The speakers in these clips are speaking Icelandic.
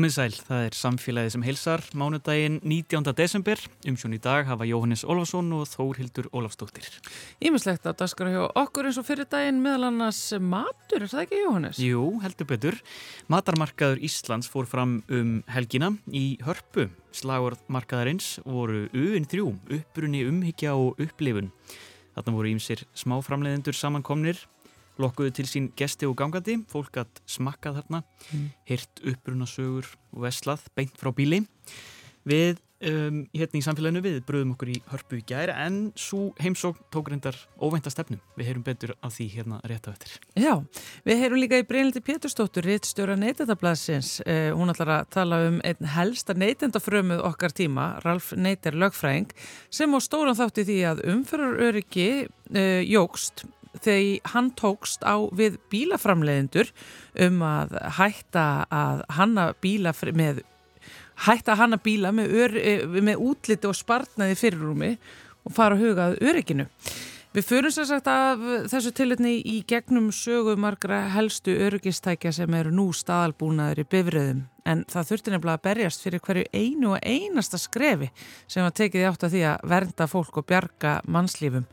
Komið sæl, það er samfélagið sem heilsar mánudaginn 19. desember. Umsjón í dag hafa Jóhannes Ólafsson og Þórhildur Ólafsdóttir. Ímislegt að daskara hjá okkur eins og fyrir daginn meðal annars matur, er það ekki Jóhannes? Jú, heldur betur. Matarmarkaður Íslands fór fram um helgina í hörpu. Slagorðmarkaðarins voru uinn þrjú, upprunni umhyggja og upplifun. Þarna voru ímsir smáframleðendur samankomnir lokkuðu til sín gesti og gangandi, fólk að smakka þarna, mm. hirt upprunasögur og veslað beint frá bíli. Við, um, hérna í samfélaginu, við bröðum okkur í hörpu í gæri en svo heimsókn tók reyndar óvænta stefnu. Við heyrum betur af því hérna rétt á eftir. Já, við heyrum líka í Brynildi Péturstóttur, réttstjóra neytendablasins. Eh, hún ætlar að tala um einn helsta neytendafrömuð okkar tíma, Ralf Neyter Lögfræng, sem á stóran þátti því að umfyraröryggi eh, jógst þegar hann tókst á við bílaframleðendur um að hætta að hanna bíla með hætta að hanna bíla með, ör, eh, með útliti og spartnaði fyrirrumi og fara að hugað örygginu. Við fyrir sér sagt af þessu tilitni í gegnum sögumarkra helstu öryggistækja sem eru nú staðalbúnaður í bifröðum en það þurfti nefnilega að berjast fyrir hverju einu og einasta skrefi sem var tekið átt að því að vernda fólk og bjarga mannslífum.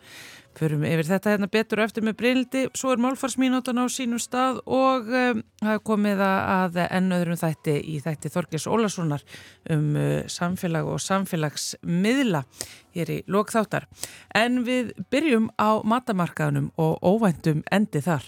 Förum yfir þetta hérna betur eftir með Brynildi, svo er málfarsmínútan á sínum stað og um, komið að enn öðrum þætti í þætti Þorgis Ólasonar um uh, samfélag og samfélagsmiðla hér í lokþáttar. En við byrjum á matamarkaðunum og óvæntum endi þar.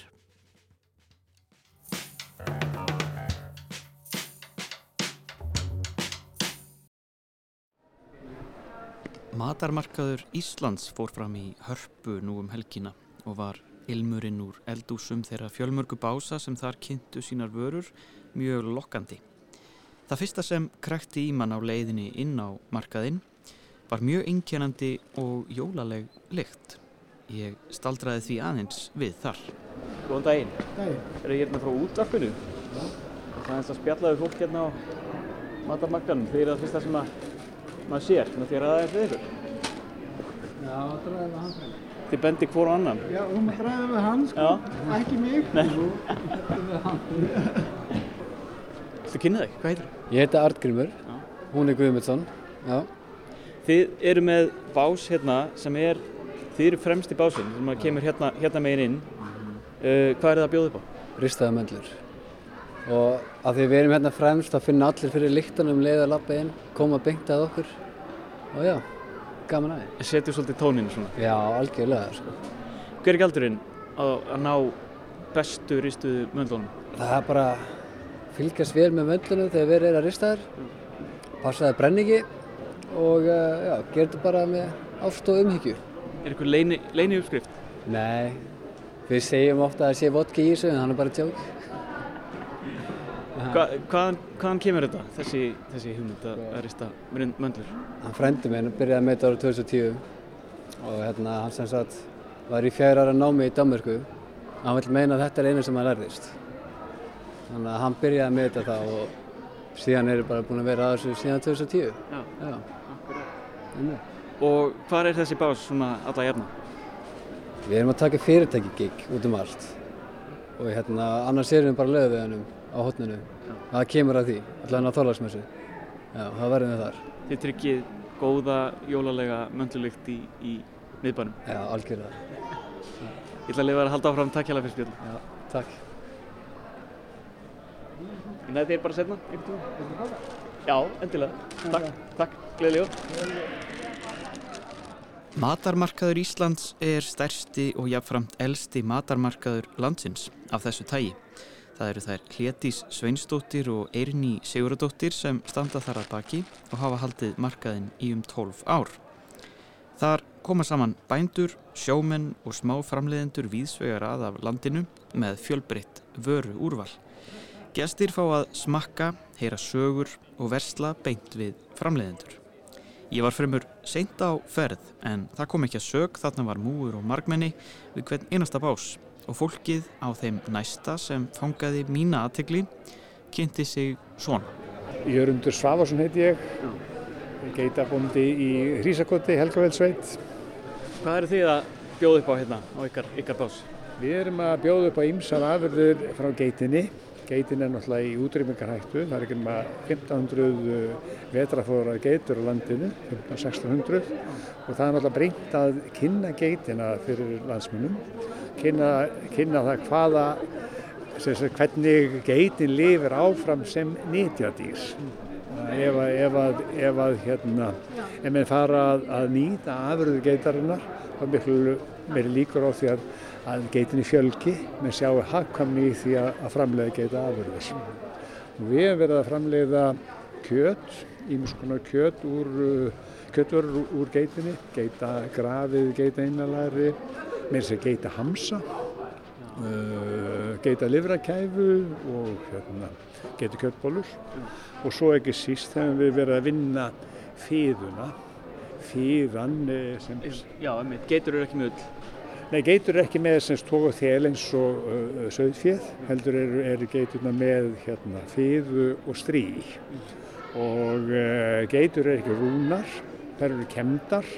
Matarmarkaður Íslands fór fram í hörpu nú um helgina og var ilmurinn úr eldúsum þeirra fjölmörgu bása sem þar kynntu sínar vörur mjög lokkandi. Það fyrsta sem krækti í mann á leiðinni inn á markaðinn var mjög inkjænandi og jólaleg lykt. Ég staldraði því aðeins við þar. Góðan daginn. Daginn. Er það hérna frá útvarpinu? Já. Það er eins að spjallaðu fólk hérna á matarmarkaðunum. Þeir eru það fyrsta sem að maður sér, þannig að þér aðeins við ykkur. Já, dræðið með hans. Þið bendi hvort á annan. Já, þú maður dræðið með hans, sko. Já. Ekki mig. Þú dræðið með hans. Þú kynnið þig, hvað heitir það? Ég heiti Artgrímur, Já. hún er Guðmundsson, já. Þið eru með bás hérna sem er, þið eru fremst í básinn sem að kemur hérna, hérna megin inn. Uh, hvað er það að bjóða upp á? Ristaða möndlur. Og að því við erum hérna fremst þá finna allir fyrir líktunum leið að lappa inn, koma beint að okkur. Og já, gaman aðeins. Setju svolítið tóninu svona. Já, algjörlega, sko. Hver er galdurinn að, að ná bestu ristuðu möndlunum? Það er bara fylgjast vel með möndlunum þegar við erum að rista þær. Passa það brenn ekki og uh, já, þetta bara með ást og umhyggju. Er ykkur leini, leini uppskrift? Nei, við segjum ofta að það sé vodka í þessu en hann er bara tjók. Hva, hvaðan, hvaðan kemur þetta, þessi, þessi hugmynd að, að rista mön- möndlur? Hann frendi minn byrjaði með þetta árið 2010 og hérna hann sem sagt var í fjær ára námi í Danmörku og hann vil meina að þetta er einu sem hann lærðist. Þannig að hann byrjaði með þetta þá og síðan er bara búin að vera að þessu síðan 2010. Já. Já. Einmitt. Og hvað er þessi bás svona alla jafna? Við erum að taka fyrirtæki gig út um allt og hérna annars erum við bara lögðuðanum á hotninu. Það kemur að því, allavega á þorlagsmessu. Já, það verðum við þar. Þið tryggið góða jólalega möndlulykt í, í miðbænum. Já, algjörlega. Ég ætla að lifa að halda áfram takk hjá fyrir spjöldum. Já, takk. Ég næði þér bara setna. Já, endilega. Takk, takk, gleðilega. Matarmarkaður Íslands er stærsti og jafnframt elsti matarmarkaður landsins af þessu tægi. Það eru þær Hlétís Sveinsdóttir og Eirni Siguradóttir sem standa þar að baki og hafa haldið markaðinn í um 12 ár. Þar koma saman bændur, sjómenn og smá framleiðendur víðsvegar að af landinu með fjölbreytt vöru úrval. Gestir fá að smakka, heyra sögur og versla beint við framleiðendur. Ég var fremur seint á ferð en það kom ekki að sög þarna var múur og margmenni við hvern einasta bás og fólkið á þeim næsta sem fangaði mína aðtegli kynnti sig svona. Jörgundur Svafarsson heiti ég, geitabóndi í Hrísakoti, Helgavelsveit. Hvað eru þið að bjóða upp á hérna á ykkar, ykkar bás? Við erum að bjóða upp á ýmsar afurður frá geitinni. Geitin er náttúrulega í útrýmingarhættu. Það er ekki nema 1500 vetrafóðrar geitur á landinu, 1500-1600 og það er náttúrulega brengt að kynna geitina fyrir landsmunum. Kynna, kynna það hvaða, sem sagt, hvernig geitin lifir áfram sem nýtjadýr. Ef að, ef að, ef að hérna, ef menn fara að, að nýta afurður geitarinnar, þá er miklu meiri líkur á því að, að geitinni fjölgi, menn sjáu hagkvæmni í því að, framleiða geita afurðis. Við hefum verið að framleiða kjöt, ímins konar kjöt úr, uh, kjötverur úr, geitinni, geita grafið, geita innalari, með þess að geita hamsa, uh, geita livrakæfu og hérna, geita kjötbólur og svo ekki síst hefum við verið að vinna fíðuna, fíðan eh, sem Já, geitur eru ekki með ull. Nei, geitur er ekki með sem tók og þel eins og uh, söðfjöð, heldur eru, eru geiturna með hérna, fíðu og strí og uh, geitur er ekki rúnar, þær eru kemdar.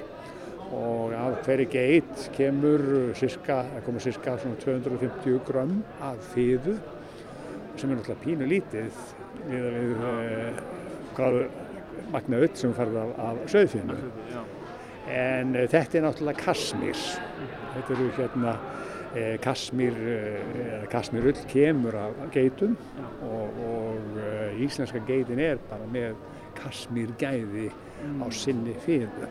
Og af hverju geit kemur það komur sirka svona 250 grömm af fíðu sem er náttúrulega pínu lítið við, við uh, hvað magna öll sem farið af, af söðfjöðinu. En uh, þetta er náttúrulega kasmír. Þetta eru hérna eh, kasmír, eh, kasmír ull kemur af geitum og, og eh, íslenska geitin er bara með kasmír gæði á sinni fíðu.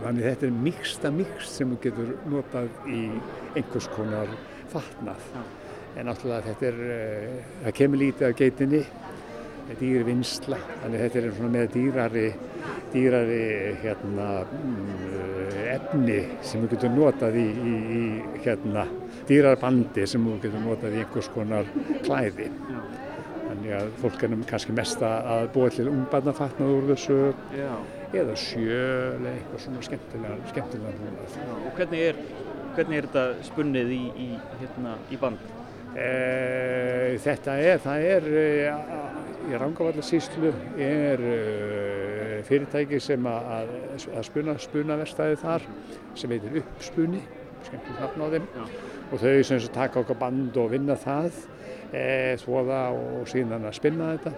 Þannig þetta er miksta mikst sem þú getur notað í einhvers konar fatnað. En náttúrulega þetta er, eh, það kemur lítið af geitinni, dýri vinsla, þannig þetta er svona með dýrari, dýrari hérna, mm, efni sem þú getur notað í, í, í hérna, dýrarbandi sem þú getur notað í einhvers konar klæði. Þannig að fólk er kannski mest að búa til ungbarnafatnað úr þessu Já. eða sjöl eða eitthvað svona skemmtilega, skemmtilega. Já. Og hvernig er, hvernig er þetta spunnið í, í, hérna, í band? E, þetta er, það er e, í Rangavallarsýslu er e, fyrirtæki sem að, að, spuna, spunaverstaði þar sem heitir Uppspunni, skemmtilegt nafn á þeim Já. og þau sem taka okkar band og vinna það, e, þvoða og síðan að spinna þetta.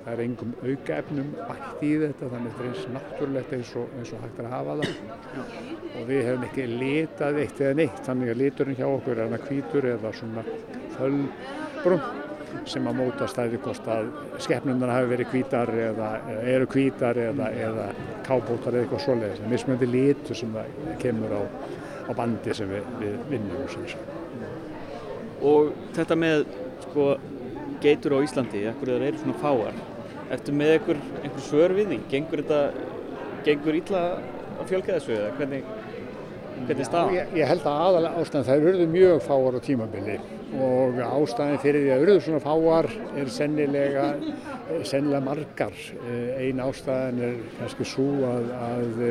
Það er engum aukaefnum bætt í þetta þannig að þetta er eins náttúrulegt eins og, eins og hægt er að hafa það og við hefum ekki litað eitt eða neitt þannig að liturinn hjá okkur er hana hvítur eða svona fölbrún sem að móta stæði hvort að skepnunar hafi verið hvítar eða eða eru hvítar eða, eða kábótar eða eitthvað svoleiðis. Það er mismunandi litur sem kemur á, á bandi sem við, við vinnum. Og þetta með sko, geitur á Íslandi, ekkur þeir eru svona fáar, ertu með einhver, einhver svör við því? Gengur þetta, gengur illa að fjölga þessu eða hvernig, hvernig er staðan? Ég, ég held að aðalega ástæðan það eru mjög fáar á tímabili og ástæðan fyrir því að eru svona fáar er sennilega, eh, sennilega margar. Eh, Ein ástæðan er kannski svo að, að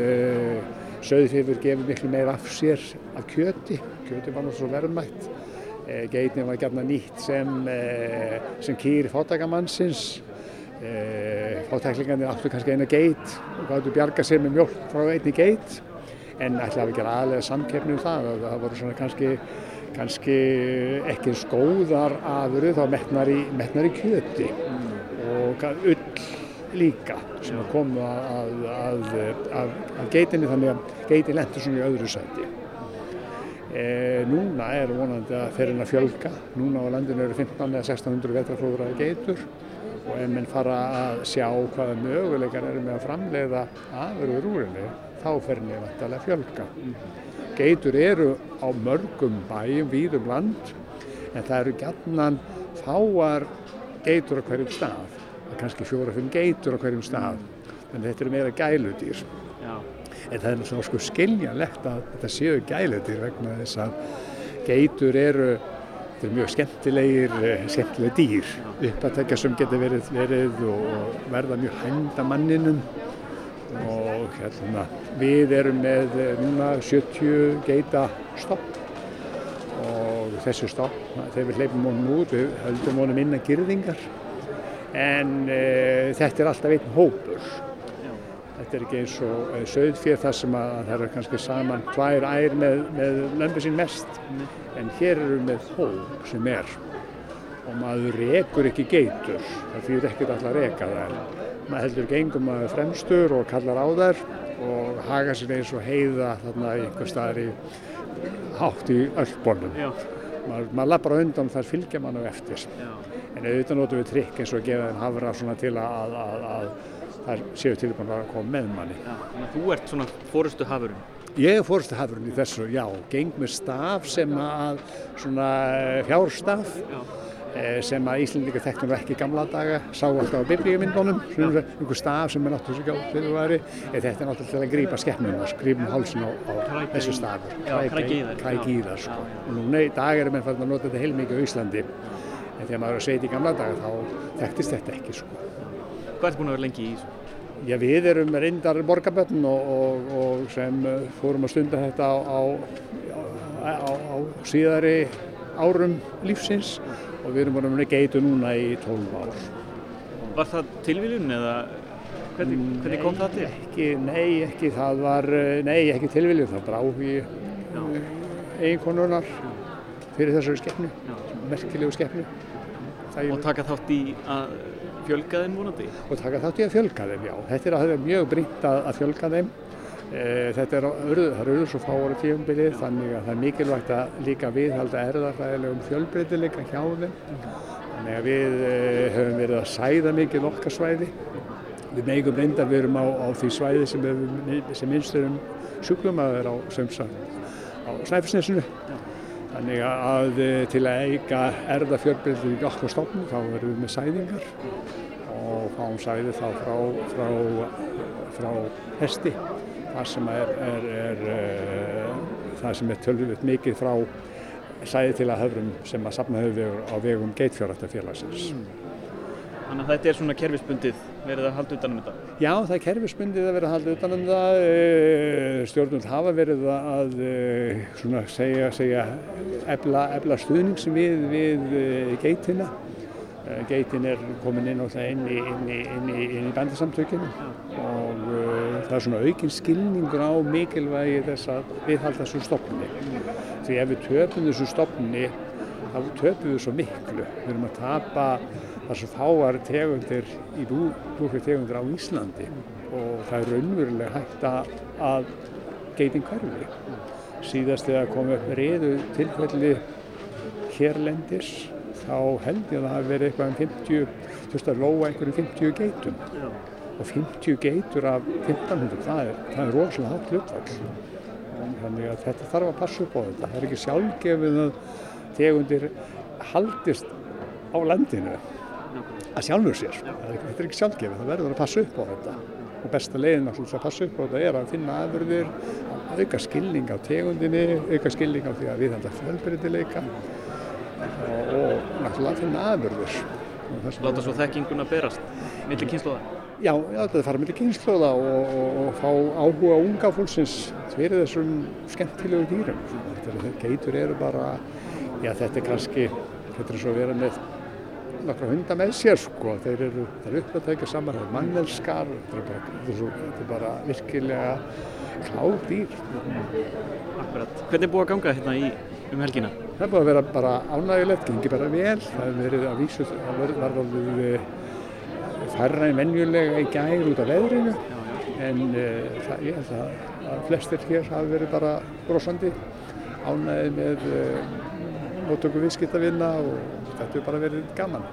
söðfifur gefur miklu meira af sér af kjöti. Kjöti var náttúrulega svo verðmætt. Eh, Geitin var gætna nýtt sem, eh, sem kýr fátækamannsins. Fátæklingarnir áttu kannski eina geit og gáttu bjarga sér með mjölk frá einni geit en ætlaði að gera aðlega samkeppni um það að það voru svona kannski, kannski ekki eins góðar afuru þá metnar í, metnar í kjöti og ull líka sem komu að, að, að, að geitinni þannig að geitin lentur svona í öðru sæti. E, núna er vonandi að fer henn að fjölga, núna á landinu eru 15 eða 1600 vetraflóðraði geitur og ef menn fara að sjá hvaða möguleikar eru með að framleiða afurður úr henni þá fer henni vantarlega fjölga. Geitur eru á mörgum bæjum, víðum land, en það eru gætnan fáar geitur á hverjum stað. Það er kannski fjóra-fimm geitur á hverjum stað, en þetta eru meira gæludýr. Já. En það er náttúrulega sko skiljanlegt að þetta séu gæludýr vegna þess að geitur eru, þetta eru mjög skemmtilegir, eh, skemmtileg dýr, uppatækja sem getur verið, verið og verða mjög hænda manninum og hérna, við erum með eh, núna 70 geita stopp. Og þessu stopp, þegar við hleypum honum út, við höldum honum inn að girðingar. En e, þetta er alltaf einn hópur. Þetta er ekki eins og söðfér þar sem að það eru kannski saman tvær ær með, með lömbu sín mest. En hér eru með hóp sem er. Og maður rekur ekki geitur. Það fyrir ekkert alltaf að reka þær maður heldur gengum maður fremstur og kallar á þær og haga sér eins og heiða þarna í einhver staðar í hátt í öllbólnum maður, maður lappar undan þar fylgja mann á eftir Já. en auðvitað notum við trikk eins og að gefa þeim hafra svona til að, að, að þær séu tilbúin að koma með manni Já, að þú ert svona fórustu hafurinn. Ég er fórstu hafurinn í þessu, já, geng með staf sem að svona fjárstaf Já. Eh, sem að Íslandika þekktum ekki gamla daga, sá alltaf á biblíumyndunum, svona einhver staf sem er náttúrulega svo gjátt fyrir væri, en þetta er náttúrulega til að grípa skeppnuna, grípum hálsin á, á þessu stafur, þær, sko. Og núna í dag erum við að nota þetta heilmikið á Íslandi, en þegar maður er að segja í gamla daga þá þekktist þetta ekki, sko. Hvað ert búin að vera lengi í þessu? Já, við erum reyndar borgarbötn og, og, og sem uh, fórum að stunda þetta á, á, á, á, á síðari árum lífsins og við erum að vera geitu núna í 12 ár. Var það tilviljun eða hvernig, hvernig kom það til? Ekki, nei, ekki, það var, uh, nei, ekki tilviljun, það var áhugi Já. eiginkonunar fyrir þessari skeppnu, merkilegu skeppnu. Og taka þátt í að fjölga þeim vonandi? og taka þátt í að fjölga þeim, já. Þetta er, það er mjög brínt að, að fjölga þeim. E, þetta er, eru svo fára tífumbilið þannig að það er mikilvægt að líka viðhalda erðarfræðilegum fjölbreytileika hjá þeim. Þannig að við e, höfum verið að sæða mikið okkar svæði. Við megum reyndar við erum á, á því svæði sem, sem minnstur um sjúklum að vera á á Snæfellsnesinu. Þannig að eh, til að eiga erða fjölbreytið í okkar stofnum þá verðum við með sæðingar og fáum sæði þá frá, frá, frá hesti. Það sem er, er, er, er það sem er tölvöld mikið frá sæði til að höfrum sem að safna höfum á vegum geitfjörðartafélagsins. Þannig að þetta er svona kerfisbundið verið að halda utan um þetta. Já, það er kerfisbundið að vera að halda utan um það. Eh, Stjórnvöld hafa verið að eh, svona segja, segja efla, efla stuðnings við, við eh, geitina. Eh, Geitin er komin inn, inn, í, í, í, í bandasamtökinu og það er svona aukinn skilningur á mikilvægi þess að viðhalda þessu stofni. Því ef við töpum þessu stofni þá töpum við svo miklu. Við erum að tapa þar svo fáar tegundir í bú, búfrið tegundir á Íslandi og það er raunverulega hægt að, geitin hverfi. Síðast þegar kom upp reyðu tilfelli hérlendis þá held ég að það hafi verið eitthvað um 50, þú veist að lóa einhverjum 50 geitum og 50 geitur af 1500, það er, það er rosalega hátt hlutfall. Þannig að þetta þarf að passa upp á þetta. Það er ekki sjálfgefið að tegundir haldist á landinu að sjálfur sér. Er ekki, þetta er ekki sjálfgefið, það verður að passa upp á þetta. Og besta leiðin að passa upp á þetta er að finna aðverðir, að auka skilning á tegundinni, auka skilning á því að viðhalda fjölbreytileika og, og náttúrulega að finna aðverðir. Láta svo þekkinguna berast, milli kynnslóða. Já, já, þetta fara með kynnslóða og, og, og fá áhuga unga fólksins fyrir þessum skemmtilegu dýrum. Þetta er, geitur eru bara, já þetta er kannski, þetta er svo að vera með nokkra hunda með sér sko, þeir eru, þeir eru upp að tækja saman, þeir eru mannelskar, þetta er bara, þetta er svo, þetta er bara virkilega kláð dýr. Akkurat. Hvernig er búið að ganga hérna í um helgina? Það er búið að vera bara ánægilegt, gengi bara vel, það hefur verið að vísu, það var alveg færra en venjulega í gær út af veðrinu, en uh, það, ég held að, flestir hér hafi verið bara brosandi, ánægið með uh, móttöku viðskiptavinna og þetta hefur bara verið gaman.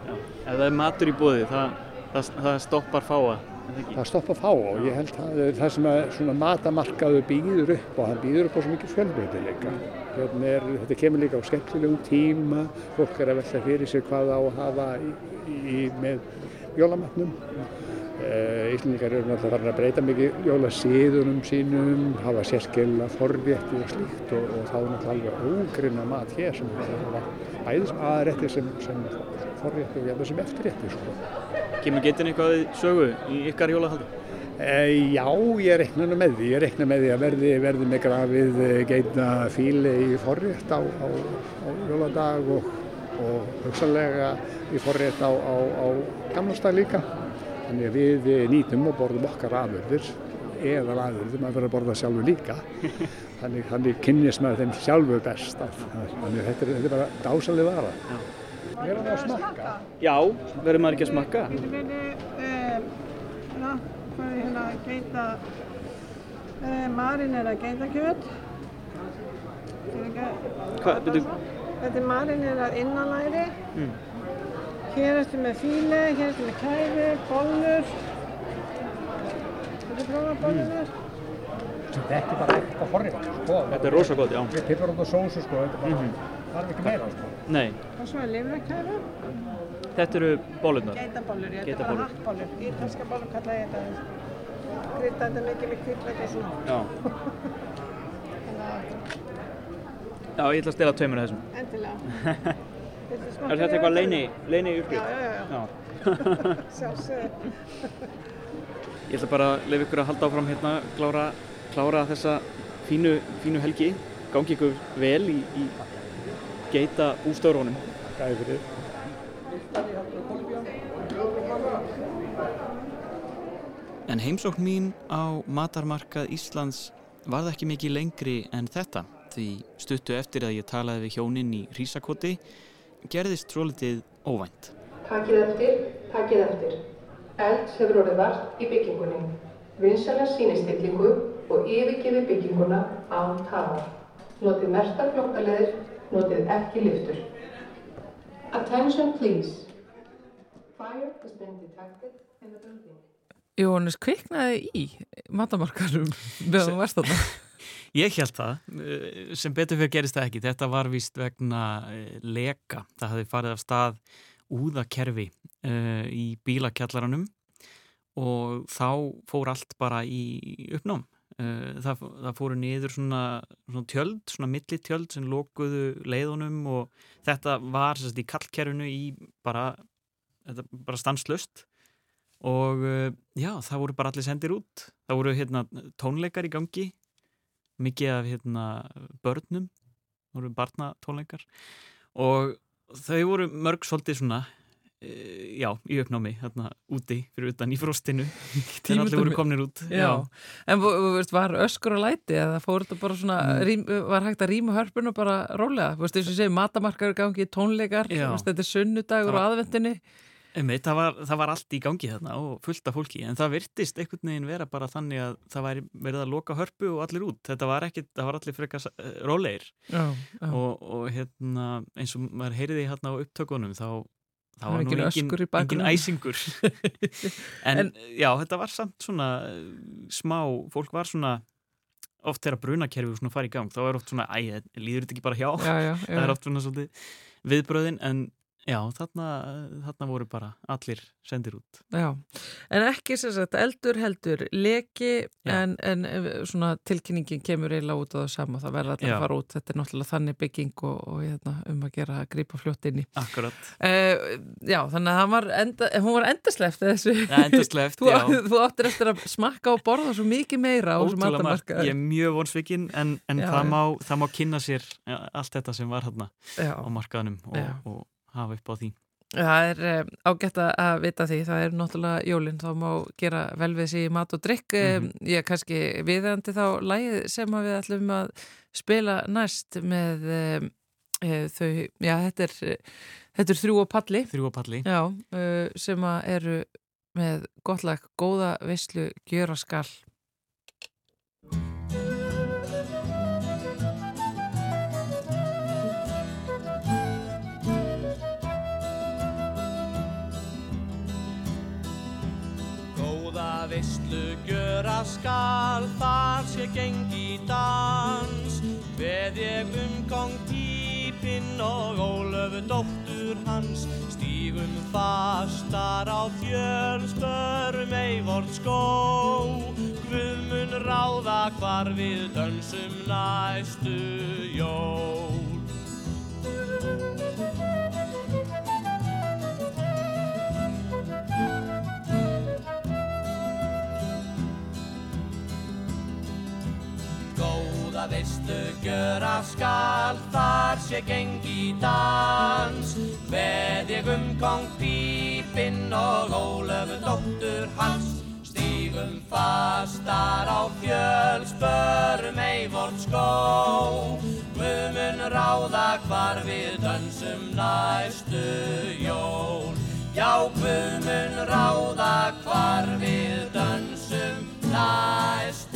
Ef það er matur í bóði, það, það, það stoppar fáa, er það ekki? Það stoppa fá og ég held að það er sem að matamarkaðu býður upp og hann býður upp á svo mikið fjölbreytileika. Hérna er, þetta kemur líka á skemmtilegum tíma, fólk er að velta fyrir sér hvað á að hafa í, í, með jólamatnum. Uh, Íslendingar eru náttúrulega farin að breyta mikið jólasíðunum sínum, hafa sérskilna forrétti og slíkt og, og þá er náttúrulega alveg ógrinna mat hér sem er bæðis aðrætti sem, sem forrétti og jafnveg sem eftirrétti. Sko. Kemur getin eitthvað sögu í ykkar jólahaldi? E, já, ég reikna nú með því. Ég reikna með því að verði, verði með grafið geitna fíli í forrétt á, á, á jóladag og, og hugsanlega í forrétt á, á, á gamlastag líka. Þannig að við nýtum og borðum okkar afurðir eða þegar maður verður að borða sjálfur líka þannig, þannig kynnist maður þeim sjálfur best þannig þetta er, þetta er bara dásalega vara Við erum að smakka Já, verður maður ekki að smakka? Verður, ná, hvað er hérna geita, uh, marinera geitakjöt. Hvað, byrju, Þetta er marinerað innanlæri. Hér ertu með fíle, hér ertu með kæfi, bollur. Þetta er prófa bollurnar. Þetta er bara ekta forrið sko. þetta er rosa gott, já. Við pipar út á sósu sko, þetta er bara, þarf ekki meira sko. Nei, Og svo er lifrakæfi. þetta eru bólurnar. Geitabollur, ég þetta Geitabollur. bara hattbollur. Ítalska bollur kalla ég þetta. Krydda þetta mikið með kvítlæti og svona. Já. Já, ég ætla að stela tveimur af þessum. endilega. Er þetta eitthvað leini, leini Já, uppskrift? já, já, Já. sjálfsögðu. Ég ætla bara að lefa ykkur að halda áfram hérna, klára, klára þessa fínu, fínu helgi. Gangi ykkur vel í, í geita bústöðurónum. Gæði fyrir. En heimsókn mín á matarmarkað Íslands varð ekki mikið lengri en þetta. Því stuttu eftir að ég talaði við hjóninn í Rísakoti gerðist svolítið óvænt. Takið eftir, takið eftir. Elds hefur orðið vart í byggingunni. Vinsæla sínistillingu og yfirgefi bygginguna án tafar. Notið merta flóttaleðir, notið ekki lyftur. Attention please. Fire has been detected in the building. Jóhannes kviknaði í matamarkarum meðan þarna. Ég held það, eh, sem betur fyrir gerist það ekki. Þetta var víst vegna eh, leka. Það hafði farið af stað úðakerfi uh, í bílakjallaranum og þá fór allt bara í uppnám. Uh, það, það fóru niður svona, svona tjöld, svona milli tjöld sem lokuðu leiðunum og þetta var sérst, í kallkerfinu í bara, bara stanslust og uh, já, það voru bara allir sendir út. Það voru hérna, tónleikar í gangi mikið af hérna, börnum voru barnatónleikar og þau voru mörg svolítið svona e, já, í uppnámi hérna úti fyrir utan í frostinu þegar allir voru komnir út Já. En þú þú veist, var öskur að læti eða fór þetta bara svona, Mm. rím, var hægt að rýma hörpun og bara rólega? Þú veist, þess að segja, matamarkar er gangi, tónleikar, Já. veist, þetta er sunnudagur og aðvendinni. Einmitt, það, var, það var allt í gangi þarna og fullt af fólki en það virtist einhvern veginn vera bara þannig að það væri verið að loka hörpu og allir út. Þetta var ekkit, það var allir frekar uh, rólegir. Já, já. og, og hérna eins og maður heyriði hérna á upptökunum þá Það var nú engin engin, æsingur. En, En- já, þetta var samt svona eh, smá, fólk var svona oft þegar brunakerfi svona fara í gang þá er oft svona, æ, líður þetta ekki bara hjá? Já, það er oft svona svolítið viðbröðin en já, þarna, þarna voru bara allir sendir út. Já. En ekki sem sagt, eldur heldur leki en, en eh, svona tilkynningin kemur eiginlega út á það sama, það verður allir að fara út, þetta er náttúrulega þannig bygging og, og hérna, um að gera að grípa fljótt inn í. Akkurat, Uh, já, þannig að var enda, hún var endasleft þessu. ja, endasleft, Þú, já. þú áttir eftir að smakka og borða svo mikið meira Ótrúlega margt, matamarkaði. ég er mjög vonsvikinn en, en Já, það, má, það má kynna sér allt þetta sem var hérna á markaðanum og, og hafa upp á því það er um, ágætt að- vita því, það er náttúrulega jólinn, þá má gera vel við í mat og drikk. Mm Mhm. Ég er kannski viðandi þá lægið sem við ætlum að spila næst með e, þau, já, þetta er, þetta er þrjú og palli. þrjú á palli Já, uh, sem eru með gott lag, góða veislu, gjöra skall. Gjöra skal, þar sé gengi dans. Veð ég um kong pípinn og Ólöfu dóttur hans. Stígum fastar á fjöl, spörum eivort skó. Guð mun ráða hvar við dönsum næstu jól. Veistu gjöra skal, þar sé gengi dans. Veð ég um kong pípinn og Ólöfu dóttur hans. Stígum fastar á fjöl, spörum ei vort skó. Guð mun ráða hvar við dansum næstu jól. Já, Guð mun ráða hvar við dansum næstu jól.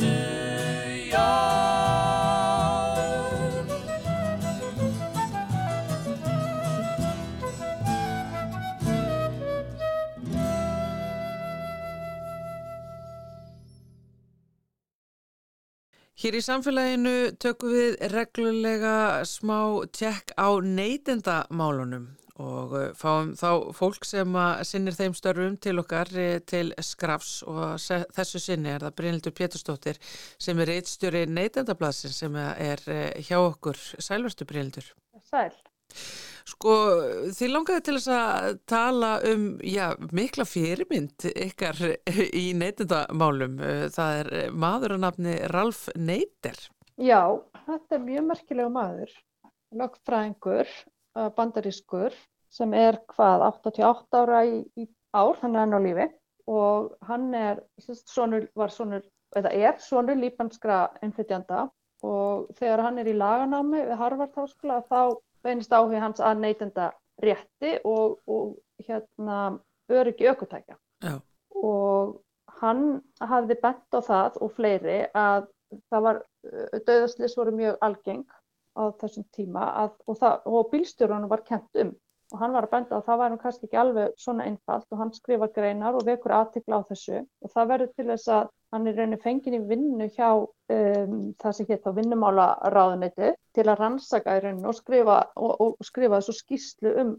Hér í samfélaginu tökum við reglulega smá tjekk á neytendamálunum og uh, fáum þá fólk sem sinnir þeim störfum til okkar eh, til skrafs og þessu sinni er það Brynildur Péturstóttir sem er eittstjóri neytendablasin sem er eh, hjá okkur. Sælverstu Brynildur. Sæl. Sko, þið langaði til þess að tala um, já, mikla fyrirmynd ykkar í neytendamálum. Það er maður að nafni Ralf Neyter. Já, þetta er mjög merkilegu maður. Lögfræðingur, bandarískur, sem er hvað, 88 ára í, í ár, hann er enn á lífi og hann er, sonur, var sonur, eða er sonur líbanskra innflytjanda og þegar hann er í laganámi við Harvard háskóla þá beinist áhug hans að neytenda rétti og, og hérna öryggi aukutækja. Já. Og hann hafði bent á það og fleiri að það var, döðaslis voru mjög algeng á þessum tíma að, og, og bílstjórunum var kent um og hann var að benda að það væri kannski ekki alveg svona einfalt og hann skrifa greinar og vekur aðtikla á þessu. Og það verður til þess að hann er rauninni fengin í vinnu hjá um, það sem hétt á vinnumálaráðuneti til að rannsaka í rauninni og skrifa, og, og skrifa þessu skýslu um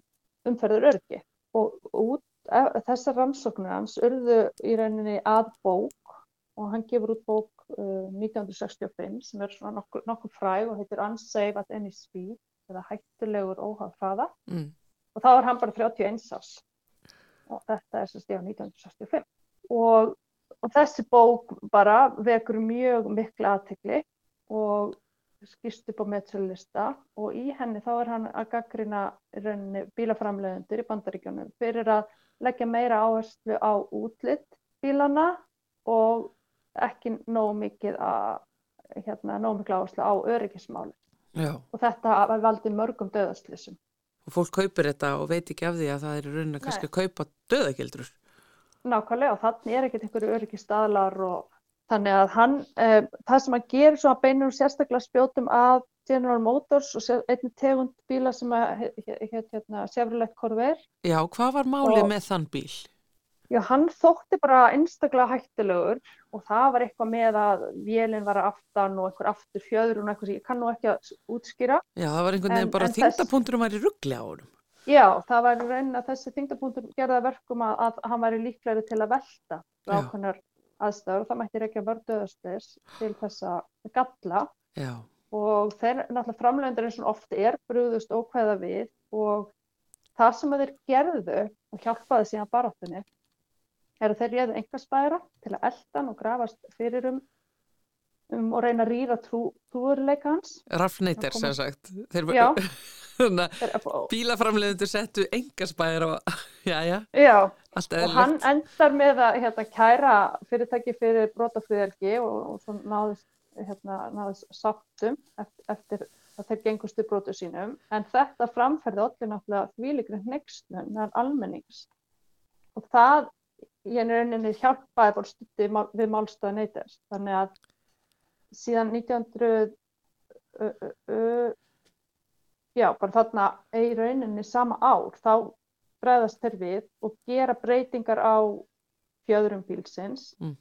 umferður örgi og út e, þessar rannsóknir hans urðu í rauninni að bók og hann gefur út bók uh, 1965 sem er svona nokkur, nokkur fræg og heitir Unsafe at any speed eða hættulegur óhaf hraða. Mm og þá er hann bara 31 árs. Og þetta er sem stíða 1965 og, og þessi bók bara vekur mjög mikla aðtegli og skýrst upp á meðsölulista og í henni þá er hann að gaggrina bílaframleðundir í bandaríkjónum fyrir að leggja meira áherslu á útlitt bílana og ekki nóg mikið að hérna, nóg mikið áherslu á öryggismáli og þetta valdi mörgum döðastlýsum og fólk kaupir þetta og veit ekki af því að það er í rauninni kannski að kaupa döðagildrur. Nákvæmlega og þannig er ekkert einhverju öryggi staðlar og þannig að hann, eh, það sem hann gerir svo að beinur sérstaklega spjótum að General Motors og einni tegund bíla sem að hérna Chevrolet Corvair. Já, hvað var málið með þann bíl? Já, hann þótti bara einstaklega hættilegur og það var eitthvað með að vélinn var aftan og einhver aftur fjöður og eitthvað sem ég kann nú ekki að útskýra. Já, það var einhvern veginn bara þingdapunkturum væri ruggli á honum. Já, það var reyna að þessi þingdapunktur gerða verkum að, að hann væri líklegri til að velta ákveðnar aðstæður og það mætti reykja vörduðastis til þessa galla Já. og þeir náttúrulega framlegendur eins og ofti er brúðust ókveða við og það sem þeir gerðu og hjálpaði síðan baráttunni er að þeir réðu einhversbæra til að eldan og grafast fyrir um, um og reyna að rýra trú, trúurleika hans. Rafneitir sem sagt. Þeir, já. Bílaframleðundur settu einhversbæra og já, já. Já, og hann endar með að hérna, kæra fyrirtæki fyrir brotafriðelgi og, og svo náðist, hérna, náðist sáttum eftir, eftir að þeir gengustu brotu sínum. En þetta framferði allir náttúrulega þvílikrið nextnum meðan almennings. Og það ég er rauninni hjálpaði bara stutti við málstöða neytast þannig að síðan 1900 uh, uh, uh, já bara þarna í rauninni sama ár þá bregðast þeir við og gera breytingar á fjöðurum bílsins mm.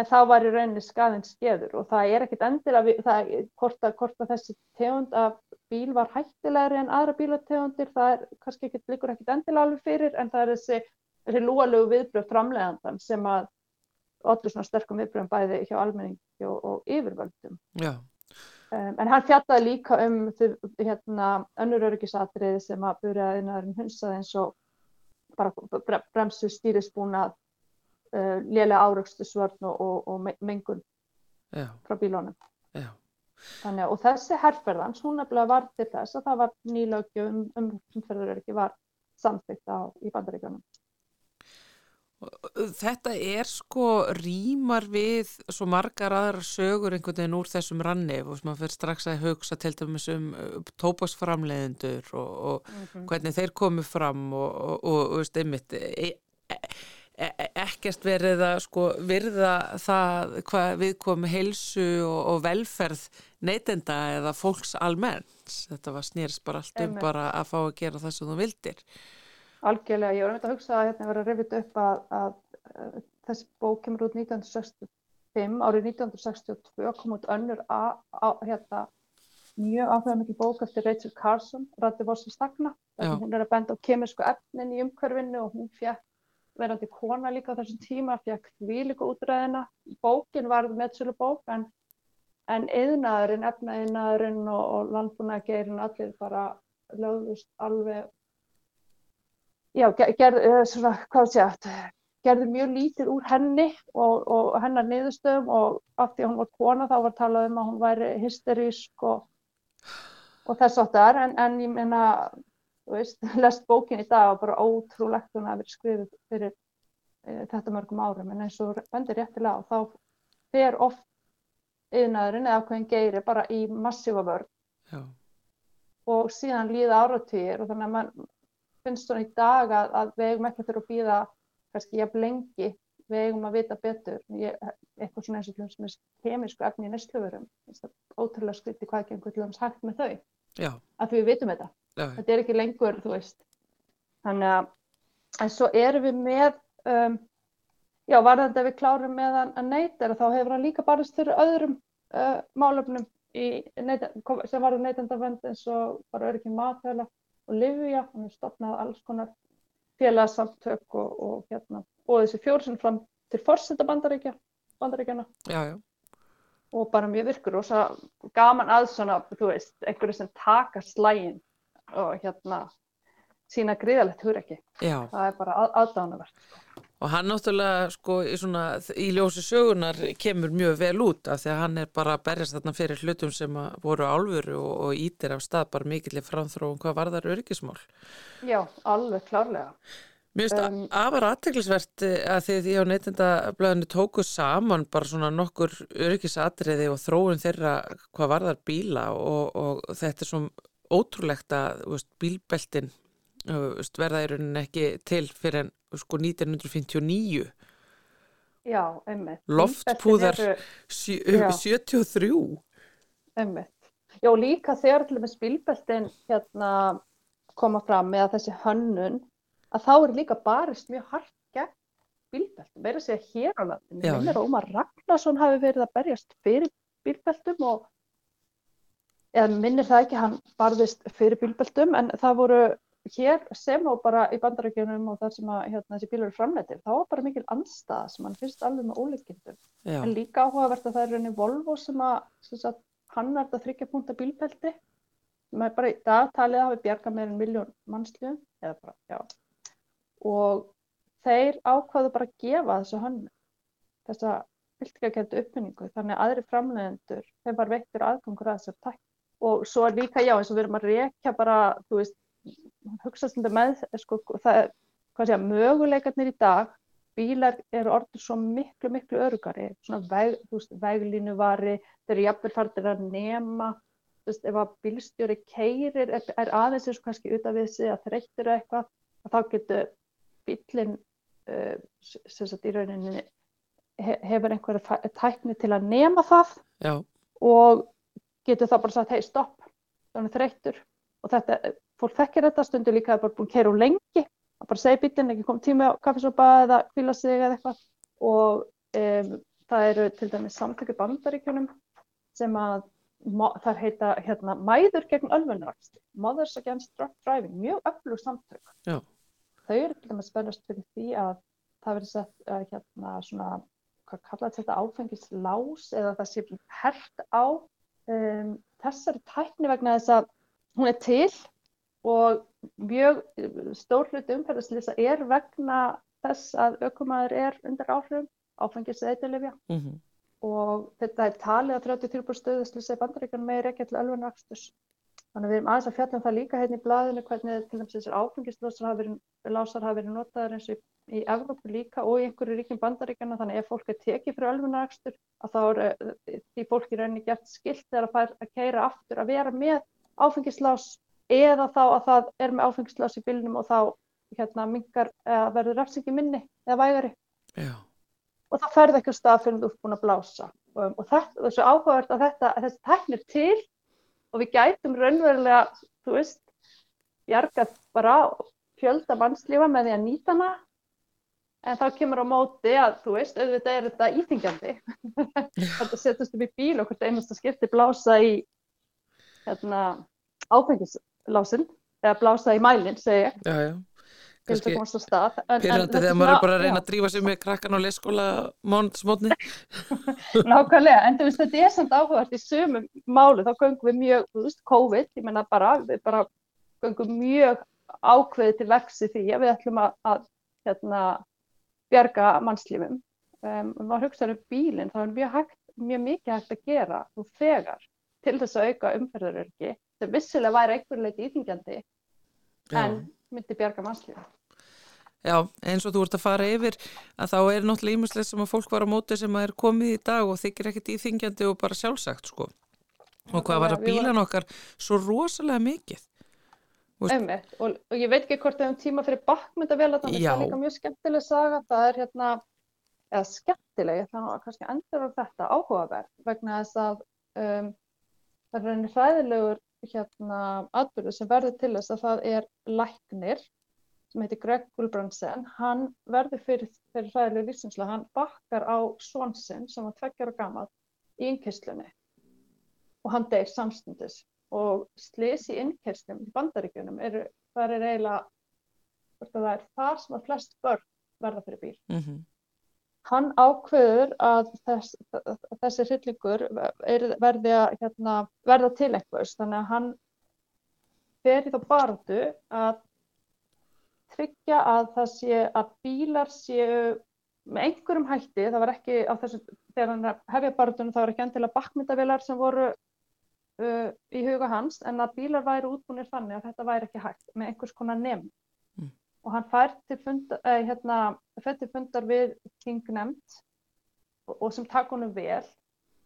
en þá var í rauninni skaðin skeður og það er ekkit endilega það, hvort, að, hvort að þessi tegund af bíl var hættilegri en aðra bílategundir það er kannski ekkit líkur ekkit endilega alveg fyrir en það er þessi þessi lúalögu viðbröð framlegandan sem að allir svona sterkum viðbröðum bæði hjá almenningi og, og yfirvöldum. Um, en hann fjallaði líka um hérna, önnur örgisatriði sem að byrjaði innan hunsaði eins og bara bremsu stýrisbúnað, uh, lélega áraugstu svörn og, og, og mengun Já. frá bílónum. Já. Þannig, og þessi herrferðans, hún nefnilega var til þess að það var nýlaugju um umferðuröryggi var samþygt á í bandaríkjónum. Þetta er sko rýmar við svo margar aðra sögur einhvern veginn úr þessum ranni og sem að fyrir strax að hugsa til dæmis um uh, tópasframleiðendur og, og mm -hmm. hvernig þeir komu fram og, og, og veist, einmitt e, e, e, ekkert verið að sko virða það hvað við komum heilsu og velferð neytenda eða fólks almennt þetta var snýrs bara allt um bara að fá að gera það sem þú vildir Algjörlega, ég var með að hugsa að hérna verið að reyfita upp að, að, að þessi bók kemur út 1965, árið 1962 kom út önnur að, að hérna, mjög áhuga mikið bók eftir Rachel Carson, Rætti Vorsi Stagna, hún er að benda á kemísku efnin í umhverfinu og hún fekk verandi kona líka á þessum tíma, fekk því líka útræðina, bókin var meðsölu bók en, en eðnaðurinn, efnaeðnaðurinn og, og landbúnaðgeirinn allir bara lögðust alveg já, gerð, eh, svona, hvað sé ég, gerði mjög lítið úr henni og, og hennar niðurstöðum og af því að hún var kona þá var talað um að hún væri hysterísk og, og þess áttar en, en ég meina, þú veist, lest bókin í dag og bara ótrúlegt hún að vera skrifið fyrir e, þetta mörgum árum en eins og bendir réttilega og þá fer oft yðnaðurinn eða ákveðin geiri bara í massífa vörð Já. og síðan líða áratýr og þannig að mann finnst svona í dag að, að við eigum ekki að þurfa að býða kannski jafn lengi, við eigum að vita betur, ég, eitthvað svona eins og hljóms með kemísku efni í nestlöfurum, ótrúlega skriti hvað einhvern hljóms hægt með þau, Já. að við vitum þetta, Já. þetta er ekki lengur, þú veist, þannig að, en svo erum við með, um, já, varðandi að við klárum með að neyta, þá hefur hann líka barist fyrir öðrum uh, málöfnum neyta, sem varður neytandavend eins og bara öryggi mathöla og Livja, hann er stopnað alls konar félagsamtök og, og hérna, og þessi fjórsinn fram til fórsetta bandaríkja, bandaríkjana já, já. og bara mjög virkur og svo gaman að svona, þú veist, einhverju sem taka slægin og hérna sína gríðalegt hugur ekki það er bara að, aðdánavert sko. Og hann náttúrulega sko í, svona, í ljósi sögunar kemur mjög vel út af því að hann er bara að berjast þarna fyrir hlutum sem voru álfuru og, og ítir af stað bara mikillir framþróum hvað var þar öryggismál. Já, alveg klárlega. Mér finnst um, afar aðteglisvert eh, að því því á neytindablöðinu tóku saman bara svona nokkur öryggisatriði og þróun þeirra hvað var þar bíla og, og þetta er svona ótrúlegt að veist, bílbeltin verða í rauninni ekki til fyrir en sko 1959 Já, einmitt. Loftpúðar eru, 73 Einmitt. Já, líka þegar til og með spilbeltin hérna koma fram með þessi hönnun að þá er líka barist mjög hardt gegn spilbeltum, verður að segja hér á landinu. Minnir Ómar Ragnarsson hafi verið að berjast fyrir spilbeltum og eða minnir það ekki hann barðist fyrir spilbeltum en það voru hér sem á bara í bandarækjunum og þar sem að hérna, þessi bílur er framleitir, þá er bara mikil anstað sem hann finnst alveg með óleikindum. En líka áhugavert að það er reyni Volvo sem að, sem að hann er þetta þryggja púnta bílpelti, sem er bara í dagtalið hafi bjarga meirinn miljón mannslu. Og þeir ákvaðu bara að gefa þessu hann, þessa fylgjakættu uppfinningu, þannig að aðri framleiðendur, þeim var veittur aðgangur að þessar takk. Og svo líka, já, eins og við erum að rekja bara, þú veist, hugsa þetta með sko, það, hvað segja, möguleikarnir í dag bílar eru orður svo miklu miklu örugari, svona veg, veist, veglínuvari, þeir eru jafnvel fartir að nema, þú veist, ef að bílstjóri keirir er, er aðeins eins og kannski út af sig að þreyttir eitthvað, að þá getur bílinn uh, sem sagt í rauninni hefur einhverja tækni til að nema það Já. og getur það bara sagt hei stopp, þannig þreyttur og þetta fólk þekkir þetta, stundur líka að það er bara búin að keira úr lengi, að bara segja bílinn, ekki komið tími á kaffisopa eða kvíla sig eða eitthvað og um, það eru til dæmis samtöku bandaríkjunum sem að þar heita hérna, mæður gegn ölfunnarakst, Mothers Against Drug Driving, mjög öflug samtök. Já. Þau eru til dæmis spennast fyrir því að það verður sett að hérna svona, hvað kallaði þetta áfengislás eða það sé hert á um, þessari tækni vegna þess að hún er til og mjög stór hluti umferðarslýsa er vegna þess að aukumæður er undir áhrifum áfengis eitthilifja mm -hmm. og þetta er talið að 33% stöðuslýsa í bandaríkanum meir ekki til ölfunrakstus Þannig að við erum aðeins að fjalla um það líka hérna í blaðinu hvernig til dæmis þessir áfengislásar hafa verið, notaður eins og í, í Evrópu líka og í einhverju ríkjum bandaríkjana þannig ef fólk er tekið fyrir ölfunarakstur að þá er eh, því fólk í rauninni gert skilt þegar að fær að keira aftur að vera með áfengislás eða þá að það er með áfengislás í bylnum og þá hérna mingar verður refsingi minni eða vægari. Já. og það ferði ekki stað fyrir þú ert búin að blása. Um, og þetta, þessu áhugavert að þetta, að þessi teknir til og við gætum raunverulega, þú veist, bjargað bara fjölda mannslífa með því að nýta hana. En þá kemur á móti að, þú veist, auðvitað er þetta íþingjandi þetta setjast upp í bíl og hvert einasta skipti blása í hérna, áfengislásin eða blása í mælinn, segi ég Já, já. en Pyrrandi þegar maður er bara að reyna já. að drífa sig með krakkan á leyskóla mótni. Nákvæmlega, en þú veist, þetta er samt áhugavert í sömum málu, þá göngum við mjög, þú veist, COVID, ég menna bara, við bara göngum mjög ákveðið til vexi því að við ætlum að, að hérna, bjarga mannslífum. Um, og maður hugsaður um bílinn, þá er mjög, hægt, mjög mikið hægt að gera og þegar til þess að auka umferðarörgi, sem vissilega væri einhver leiti íþingjandi, Já. en myndi bjarga mannslífum. Já, eins og þú ert að fara yfir að þá er náttúrulega ímjömslega sem að fólk var á móti sem að er komið í dag og þykir ekkert íþingjandi og bara sjálfsagt sko. Og hvað var að bílan okkar svo rosalega mikið. Einmitt, og, og ég veit ekki hvort við höfum tíma fyrir Já. það er líka mjög skemmtileg saga, það er hérna, eða skemmtileg, ég ætla að kannski endur á þetta áhugaverð, vegna þess að um, það er henni hræðilegur hérna atbyrður sem verður til þess að það er læknir sem heitir Greg Gulbrandsen, hann verður fyrir, fyrir hræðilegu lífsinslega, hann bakkar á svonsinn sem var tveggjar og gammal í innkeyslunni og hann deyr samstundis og slys í innkeyslum í bandaríkjunum eru, það er eiginlega það er þar sem að flest börn verða fyrir bíl. Mhm. Hann ákveður að þess, þessi hryllingur er, verði að hérna, verða til einhvers þannig að hann fer í þá baráttu að tryggja að það sé að bílar séu með einhverjum hætti, það var ekki á þessu, þegar hann hefja baráttunum það var ekki endilega bakkmyndavélar sem voru uh, í huga hans en að bílar væri útbúinir þannig að þetta væri ekki hægt með einhvers konar nefn. Og hann fær til, funda, eh, hérna, fær til fundar við þingnefnd og, og sem takk honum vel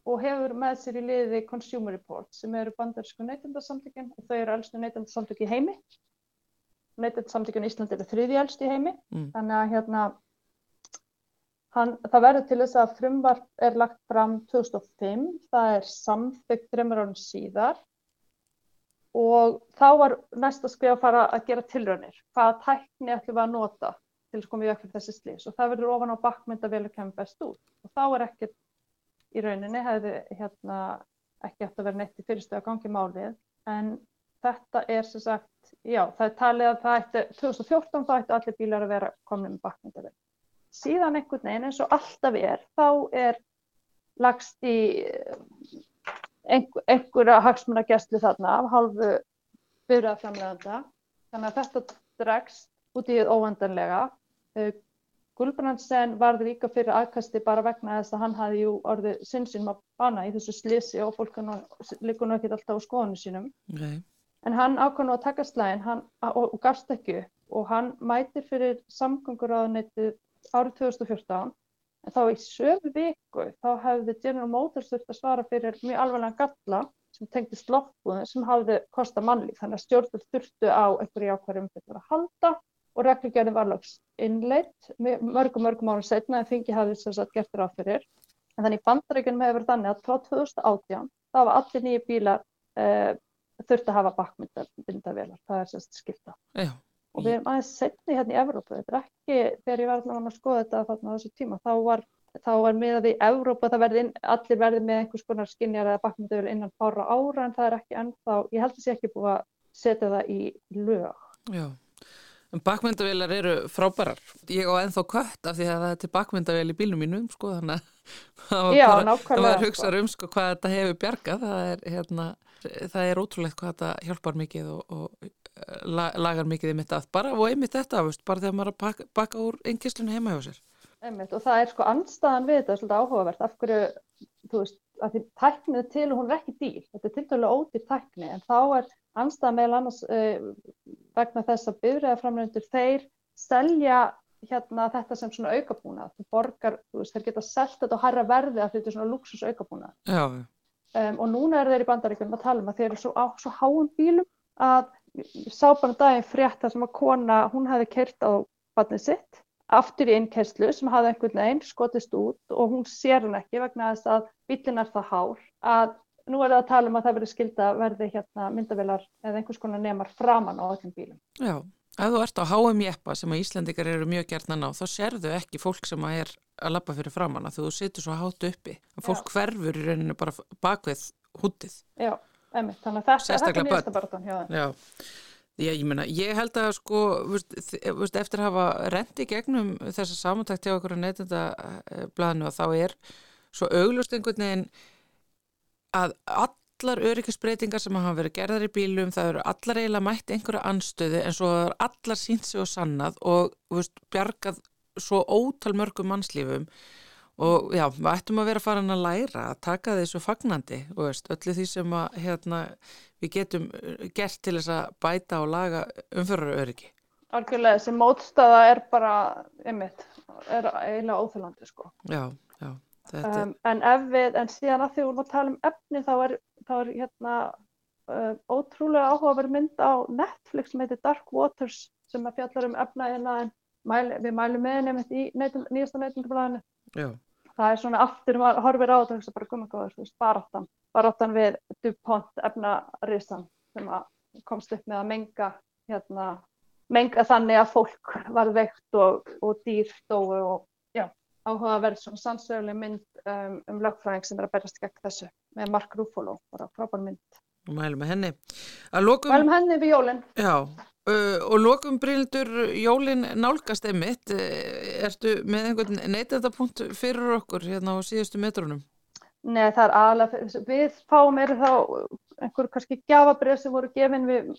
og hefur með sér í liði Consumer Report sem eru bandarísku neytendasamtökin og þau eru elstu neytendasamtök í heimi. Neytendasamtökin í Íslandi eru þriði elstu í heimi. Mm. þannig að hérna hann, það verður til þess að frumvarp er lagt fram 2005 það er samþykkt þreymur árum síðar og þá var næsta skrif að fara að gera tilraunir. Hvaða tækni ætlum við að nota til að koma í fyrir þessi slís og það verður ofan á bakkmyndavélu kemur best út. Og þá er ekkert í rauninni, hefði hérna, ekki eftir að vera neitt í fyrirstöðu að gangi málið, en þetta er sem sagt, já, það er talið að það ætti, 2014 þá ætti allir bílar að vera komin með bakkmyndavél. Síðan einhvern veginn eins og alltaf er, þá er lagst í einhver, einhverja hagsmunagæslu þarna af hálfu byrjaframleganda. Þannig að þetta dregst út í óendanlega. Gulbrandsen varði líka fyrir aðkasti bara vegna þess að hann hafði jú orðið sinnsinn að bana í þessu slisi og fólk líka nú ekki alltaf á skoðinu sínum. Okay. En hann ákvæði nú að taka slæðin og, og gafst ekki og hann mætir fyrir samgönguráðuneytið árið 2014 En þá í sömu viku þá hefði General Motors þurft að svara fyrir mjög alveglega galla sem tengdist loftbúðin sem hafði kosta mannlíf. Þannig að stjórnvöld þurftu á einhverju ákvæðum fyrir að halda og reglugjörðin var lögs innleitt mörgum mörgum árum setna en þingi hafði þess að gert ráð fyrir. En þannig bandaríkunum hefur þannig að frá 2018 þá var allir nýju bílar uh, þurftu að hafa bakkmyndavélar. Það er sérst skipta. Já. Og við erum aðeins setni hérna í Evrópu, þetta er ekki, þegar ég var allavega að skoða þetta þarna á þessu tíma, þá var, þá var miðað við Evrópu að verði inn, allir verði með einhvers konar skinjar eða bakmyndavel innan fára ára en það er ekki ennþá, ég held að sé ekki búið að setja það í lög. Já, en bakmyndavelar eru frábærar. Ég á ennþá kött af því að það er til bakmyndavel í bílnum mínum, sko, þannig að það var, Já, bara, það var hugsað um sko hvað þetta hefur bjargað, það er, hérna, það er ótrúlegt hvað þetta hjálpar mikið og, og lagar mikið einmitt að bara og einmitt þetta, veist, bara þegar maður að baka, baka úr einnkistlunni heima hjá sér. Einmitt, og það er sko anstaðan við þetta, svolítið áhugavert, af hverju, þú veist, að því tæknið til og hún er ekki dýr, þetta er til dælu ódýr tækni, en þá er anstæða meðal annars uh, vegna þess að bifræðaframlendur þeir selja hérna þetta sem svona aukabúna þú borgar, þú veist, þeir geta selt þetta á hærra verði að þetta er svona luxus aukabúna Já, um, og núna er þeir í bandaríkjum að tala um að þeir eru svo á svo háum bílum að ég sá bara daginn frétt þar sem að kona, hún hefði kert á barnið sitt aftur í innkerslu sem hafði einhvern veginn skotist út og hún sér hann ekki vegna þess að bílinn er það hár að nú er það að tala um að það verður skilda verði hérna myndavilar eða einhvers konar nemar framann á öllum bílum. Já, ef þú ert á HM jeppa sem að Íslandikar eru mjög gertnan á þá sérðu ekki fólk sem að er að lappa fyrir framann að þú setur svo hátt uppi að fólk Já. hverfur í rauninu bara bakvið húttið. Já, emmi, þannig að þetta, er nýjasta baráttan hjá þeim. Já, ég, ég meina, ég held að sko, veist, þ- veist, eftir að hafa rendi gegnum þessa samantækt hjá okkur að neytenda blaðinu og þá er svo auglust einhvern veginn að allar öryggisbreytingar sem hafa verið gerðar í bílum, það eru allar eiginlega mætt einhverja anstöðu en svo er allar sínt sig og sannað og veist, bjargað svo ótal mörgum mannslífum og já, við ættum að vera farin að læra að taka þessu fagnandi og veist, öllu því sem að hérna, við getum uh, gert til þess að bæta og laga umfyrra öryggi. Algjörlega, þessi mótstaða er bara, einmitt, er eiginlega óþjólandi, sko. Já, já, Um, en ef við, en síðan að því við vorum að tala um efni, þá er, þá er hérna uh, ótrúlega áhugaverð mynd á Netflix sem heitir Dark Waters sem að fjallar um efnaðina en mæli, við mælum með henni í neytum, nýjasta neytundablaðinu. já, Það er svona aftur, maður horfir á þetta og hugsa bara gummagóður, þú veist, baráttan, baráttan við DuPont efnarisan sem að komst upp með að menga, hérna, menga þannig að fólk var veikt og, og dýr dóu og já, áhugaverð svona sannsöguleg mynd um, um lögfræðing sem er að berjast gegn þessu með Mark Ruffalo, bara frábær mynd. Og mælum henni. Lokum, Mælum henni við jólinn. já, uh, og lokum Bryndur Jólin nálgast einmitt, uh, ertu með einhvern neytendapunkt fyrir okkur hérna á síðustu metrunum? Nei, það er aðalega, við fáum er þá einhver kannski gjafabrið sem voru gefin, við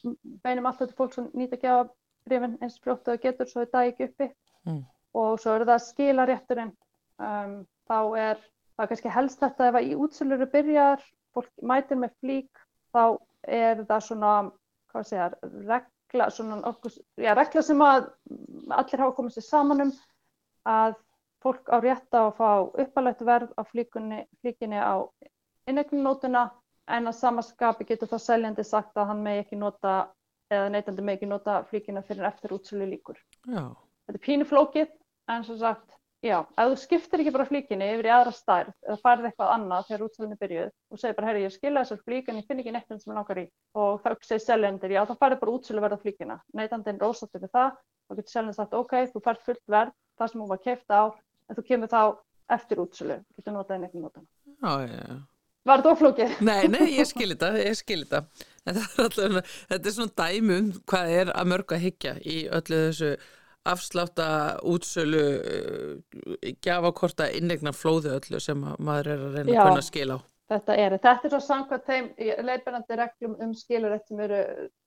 beinum alltaf til fólk sem nýta gjafabrifin eins fljótt það getur svo það dagi ekki uppi Mm. og svo er það skilarétturinn, um, þá er það er kannski helst þetta ef að í útsöluru byrjar, fólk mætir með flík, þá er það svona, hvað segja, regla, svona okkur, já, regla sem að allir hafa komið sér saman um að fólk á rétt að fá uppalætt verð á flíkunni, flíkinni á inneignunótuna en að samaskapi getur þá seljandi sagt að hann megi ekki nota eða neytandi megi ekki nota flíkina fyrir eftir útsölu líkur. Já, Þetta er pínu flókið en svo sagt, já, ef þú skiptir ekki bara flíkinni yfir í aðra stærð eða færið eitthvað annað þegar útsölunni byrjuð og segir bara, herri, ég skilja þessar flík en ég finn ekki neitt sem ég langar í og þá segir seljendir, já, þá færið bara útsölu verða flíkina. Neytandinn ósáttur við það og getur seljandi sagt, ok, þú færð fullt verð, það sem hún var keift á, en þú kemur þá eftir útsölu, getur notað inn eitthvað notana. já, já, já. Var þetta oflókið? Nei, nei, ég skil þetta, ég skil þetta. En það er alltaf, þetta er svona dæmi um hvað er að mörg að hyggja í öllu þessu afslátta útsölu uh, gjafakorta innegna flóðu öllu sem að maður er að reyna Já. að kunna skil á. Þetta er, þetta er svo samkvæmt þeim leiðbennandi reglum um skilurætt sem eru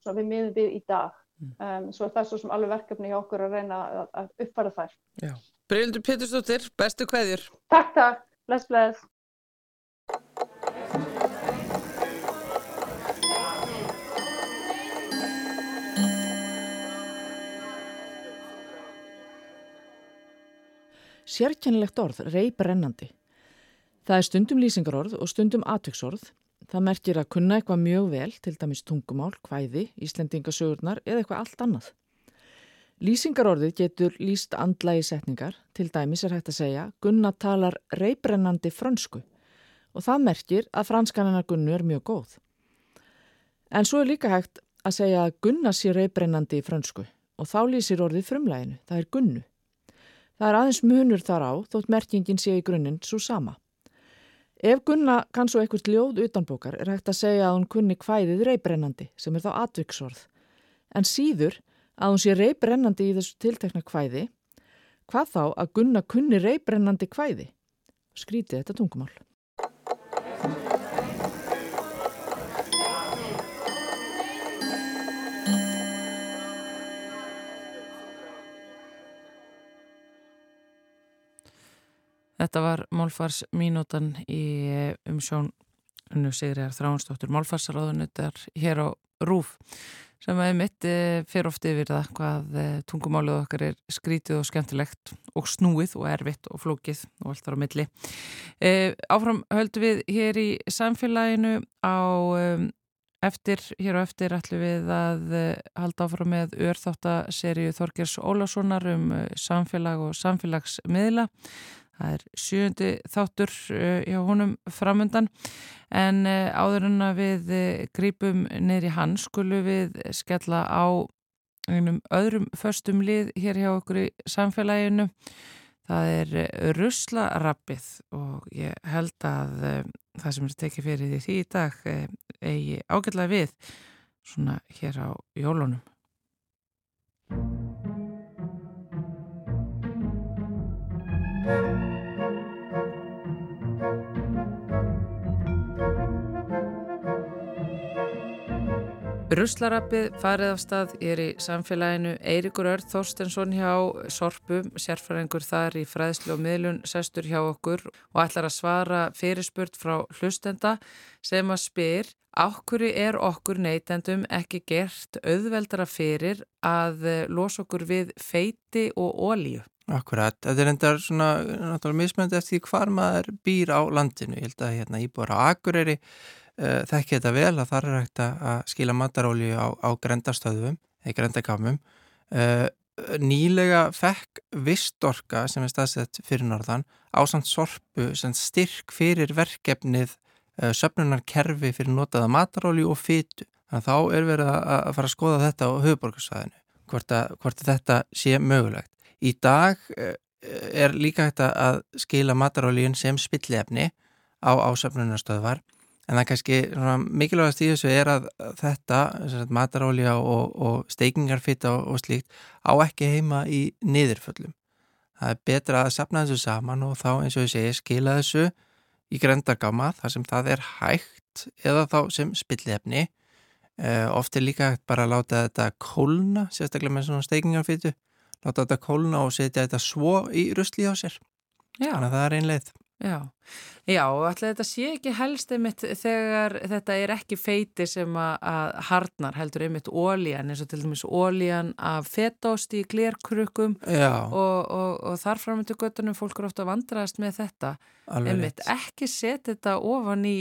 svo við miðum við í dag. Um, svo er það svo sem alveg verkefni hjá okkur að reyna að, uppfæra þær. Bryndur Pétursdóttir, bestu kveðjur. Takk, takk. Bless, bless. Sérkennilegt orð, reybrennandi. Það er stundum lýsingarorð og stundum atvegsorð. Það merkir að kunna eitthvað mjög vel, til dæmis tungumál, hvæði, Íslendingasögurnar eða eitthvað allt annað. Lýsingarorðið getur lýst andlægi setningar, til dæmis er hægt að segja Gunna talar reybrennandi frönsku og það merkir að franskanina Gunnu er mjög góð. En svo er líka hægt að segja að Gunna sé reybrennandi í frönsku og þá lýsir orðið frumlæginu, það er Gunnu. Það er aðeins munur þar á þótt merkingin sé í grunninn svo sama. Ef Gunna kann svo eitthvað ljóð utanbókar er hægt að segja að hún kunni hvæðið reybrennandi sem er þá atviksorð. En síður að hún sé reybrennandi í þessu tiltekna hvæði, hvað þá að Gunna kunni reybrennandi hvæði? Skrítið þetta tungumál. Þetta var Málfars mínútan í umsjón unnu Sigriðar Þráhansdóttur Málfarsaráðunöndar hér á Rúf sem að mitt fyrir ofti yfir það hvað tungumálið okkar er skrítið og skemmtilegt og snúið og erfitt og flókið og allt þar á milli. E, áfram höldum við hér í samfélaginu á eftir, hér og eftir ætlum við að halda áfram með örþáttaserju Þorgers Ólasonar um samfélag og samfélagsmiðla. Það er sjöndi þáttur hjá honum framundan en áður en að við grípum neyri hann skulum við skella á einum öðrum förstum lið hér hjá okkur í samfélaginu. Það er russlarappið og ég held að það sem er tekið fyrir því í dag eigi ágætlega við svona hér á jólunum. Ruslarappið farið af stað er í samfélaginu. Eirikur Örð Þorstensson hjá Sorpum, sérfræðingur þar í fræðslu og miðlun sestur hjá okkur og ætlar að svara fyrirspurt frá hlustenda sem að spyr ákvöru er okkur neytendum ekki gert auðveldara fyrir að losa okkur við feiti og ólíu? Akkurat, þetta er endar svona náttúrulega mismöndi eftir hvar maður býr á landinu, ég held að hérna íbúar á Akureyri uh, þekki þetta vel að það er hægt að skila mataróli á, á grendastöðum eða grendakamum uh, nýlega fekk vistorka sem er staðsett fyrir norðan á samt sorpu sem styrk fyrir verkefnið uh, söpnunarkerfi fyrir notaða mataróli og fytu þannig að þá er verið að, að fara að skoða þetta á höfuborgarsvæðinu hvort, hvort þetta sé mögulegt. Í dag er líka hægt að skila matarólíun sem spillefni á ásöfnunarstöðvar en það er kannski mikilvægast í þessu er að þetta, matarólíja og, og steikingarfitta og, og slíkt á ekki heima í niðurföllum. Það er betra að sapna þessu saman og þá eins og ég segi skila þessu í grendagáma þar sem það er hægt eða þá sem spillefni. Uh, oft er líka hægt bara að láta þetta kólna, sérstaklega með svona steikingarfittu láta þetta kólna og setja þetta svo í rusli á sér. Já. Þannig að það er einn leið. Já, já og alltaf þetta sé ekki helst einmitt þegar þetta er ekki feiti sem að, harnar heldur einmitt ólíjan eins og til dæmis ólíjan af fettost í glérkrukkum og, og, og þar framöndu göttunum fólk eru ofta að vandraðast með þetta. Alveg einmitt rétt. ekki setja þetta ofan í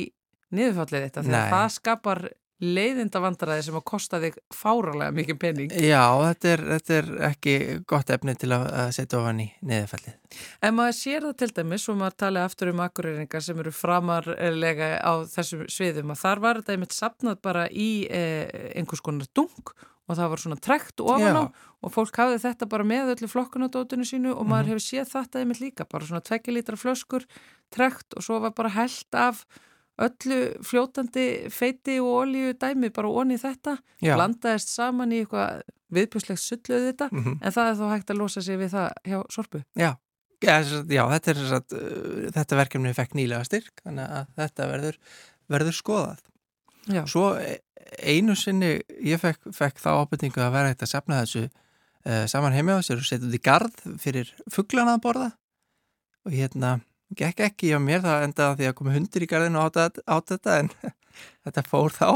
niðurfallið þetta þegar það skapar leiðinda vandræði sem að kosta þig fáralega mikið pening. Já, þetta er, þetta er ekki gott efni til að, að setja ofan í neðafallið. En maður sér það til dæmis og maður tala aftur um akkurýringar sem eru framarlega á þessum sviðum að þar var þetta einmitt sapnað bara í eh, einhvers konar dung og það var svona trekt ofan á og fólk hafði þetta bara með öllu flokkunadótinu sínu og maður Mhm. hefur séð þetta einmitt líka, bara svona tvekki lítra flöskur, trekt og svo var bara held af öllu fljótandi feiti og olíu dæmi bara onni þetta, Já. blandaðist saman í eitthvað viðbjörslegt sulluð þetta, Mhm. en það er þó hægt að losa sig við það hjá sorpu. Já, já, já þetta, sagt, uh, þetta verkefni fekk nýlega styrk, þannig að þetta verður, verður skoðað. Já. Svo e- einu sinni ég fekk, fekk þá ábyrtingu að vera hægt að safna þessu uh, saman sér og setja út í garð fyrir fugglana að borða og hérna gekk ekki á mér það endaði því að komi hundir í garðinu á þetta, en þetta fór þá.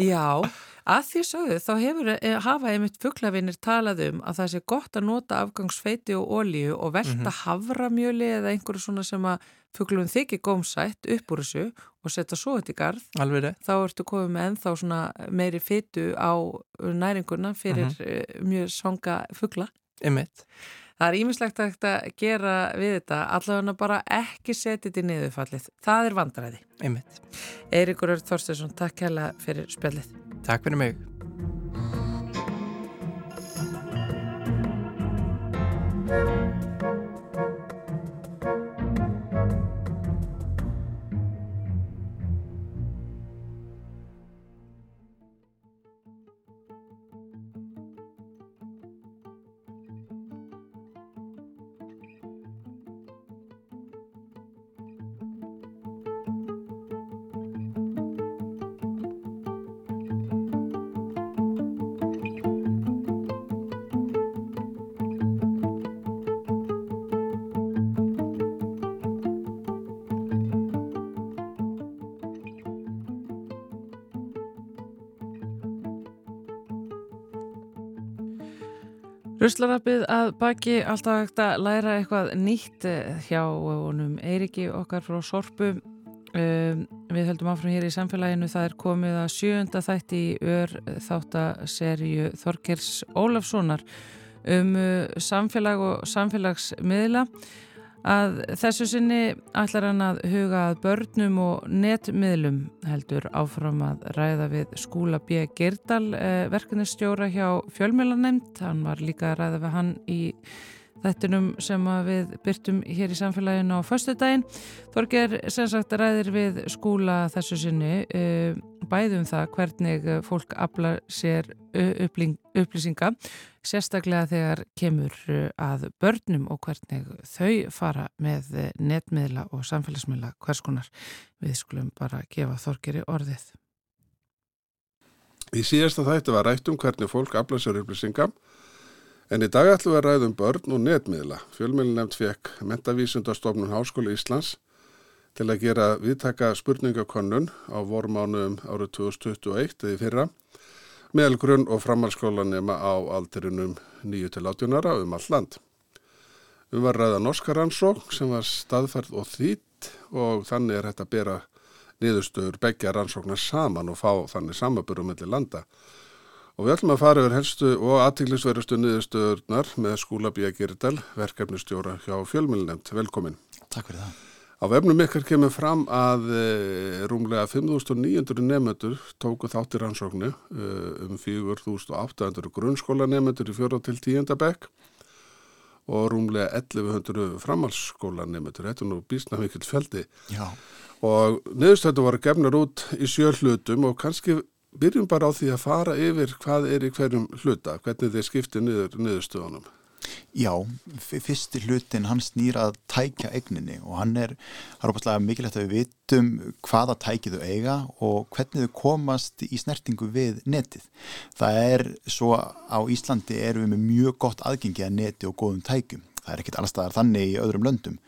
Já, að því sögðu þá hefur, eh, hafa einmitt fugglavinir talað um að það sé gott að nota afgangsfeiti og olíu og velta Mhm. havramjöli eða einhverju svona sem að fugglum þykir gómsætt upp úr þessu og setja svo þetta í garð. Þá ertu komið með ennþá svona meiri fytu á næringuna fyrir mm mjög svanga fuggla. Einmitt. Það er ímislegt að gera við þetta allavega bara ekki setja þetta í niðurfallið. Það er vandræði. Einmitt. Eirikur Örd Þorstesson, takk hella fyrir spjallið. Takk fyrir mig. Ruslarapið að baki alltaf hægt að læra eitthvað nýtt eh, hjá honum Eiriki okkar frá Sorpu. Um, við höldum áfram hér í samfélaginu, það er komið að sjönda þætti í ör þáttaserju Þorkers Ólafssonar um uh, samfélag og samfélagsmiðla. Að þessu sinni ætlar hann að huga að börnum og netmiðlum heldur áfram að ræða við skúla B. Girdal eh, verkefnistjóra hjá fjölmjölanemnd. Hann var líka að ræða við hann í þettinum sem við byrtum hér í samfélaginu á förstu daginn. Þorger sem sagt ræðir við skúla þessu sinni uh, bæðum það hvernig fólk aflar sér upplýsinga sérstaklega þegar kemur að börnum og hvernig þau fara með netmiðla og samfélagsmiðla hvers konar. Við skulum bara gefa Þorgeri orðið. Í síðasta þættu var rætt um hvernig fólk aflar sér upplýsinga En í dag ætlum við að ræðum börn og netmiðla. Fjölmjölinemnd fekk Mentavísundastofnun Háskóla Íslands til að gera viðtaka spurningakonnun á vormánuðum árið 2021 eða fyrra meðal grunn og framhalskólanema á aldrinum 9-18 ára um all land. Við varum ræða norska rannsók sem var staðfærð og þýtt og þannig er þetta að bera niðurstöður begja rannsóknar saman og fá þannig samaburum mellir landa. Og við ætlum að fara yfir helstu og aðtiklisverustu niðurstöðurnar með skúla Bíja Girdal, verkefnistjóra hjá fjölmjölinemt. Velkomin. Takk fyrir það. Á vefnum ykkar kemur fram að e, rúmlega 5.900 nefnendur tóku þáttir rannsóknu e, um 4.800 grunnskóla nefnendur í fjóra til tíunda bekk og rúmlega 1100 framhalsskóla nefnendur. Þetta er nú bísna mikill feldi. Já. Og niðurstöðu voru gefnur út í sjöllutum og kannski byrjum bara á því að fara yfir hvað er í hverjum hluta, hvernig þeir skipti niður niðurstöðunum. Já, fyrsti hlutin hann snýra að tækja eigninni og hann er, það er opastlega mikilvægt að við vitum hvaða tækið þau eiga og hvernig þau komast í snertingu við netið. Það er svo á Íslandi erum við með mjög gott aðgengi að neti og góðum tækjum. Það er ekkit allstaðar þannig í öðrum löndum.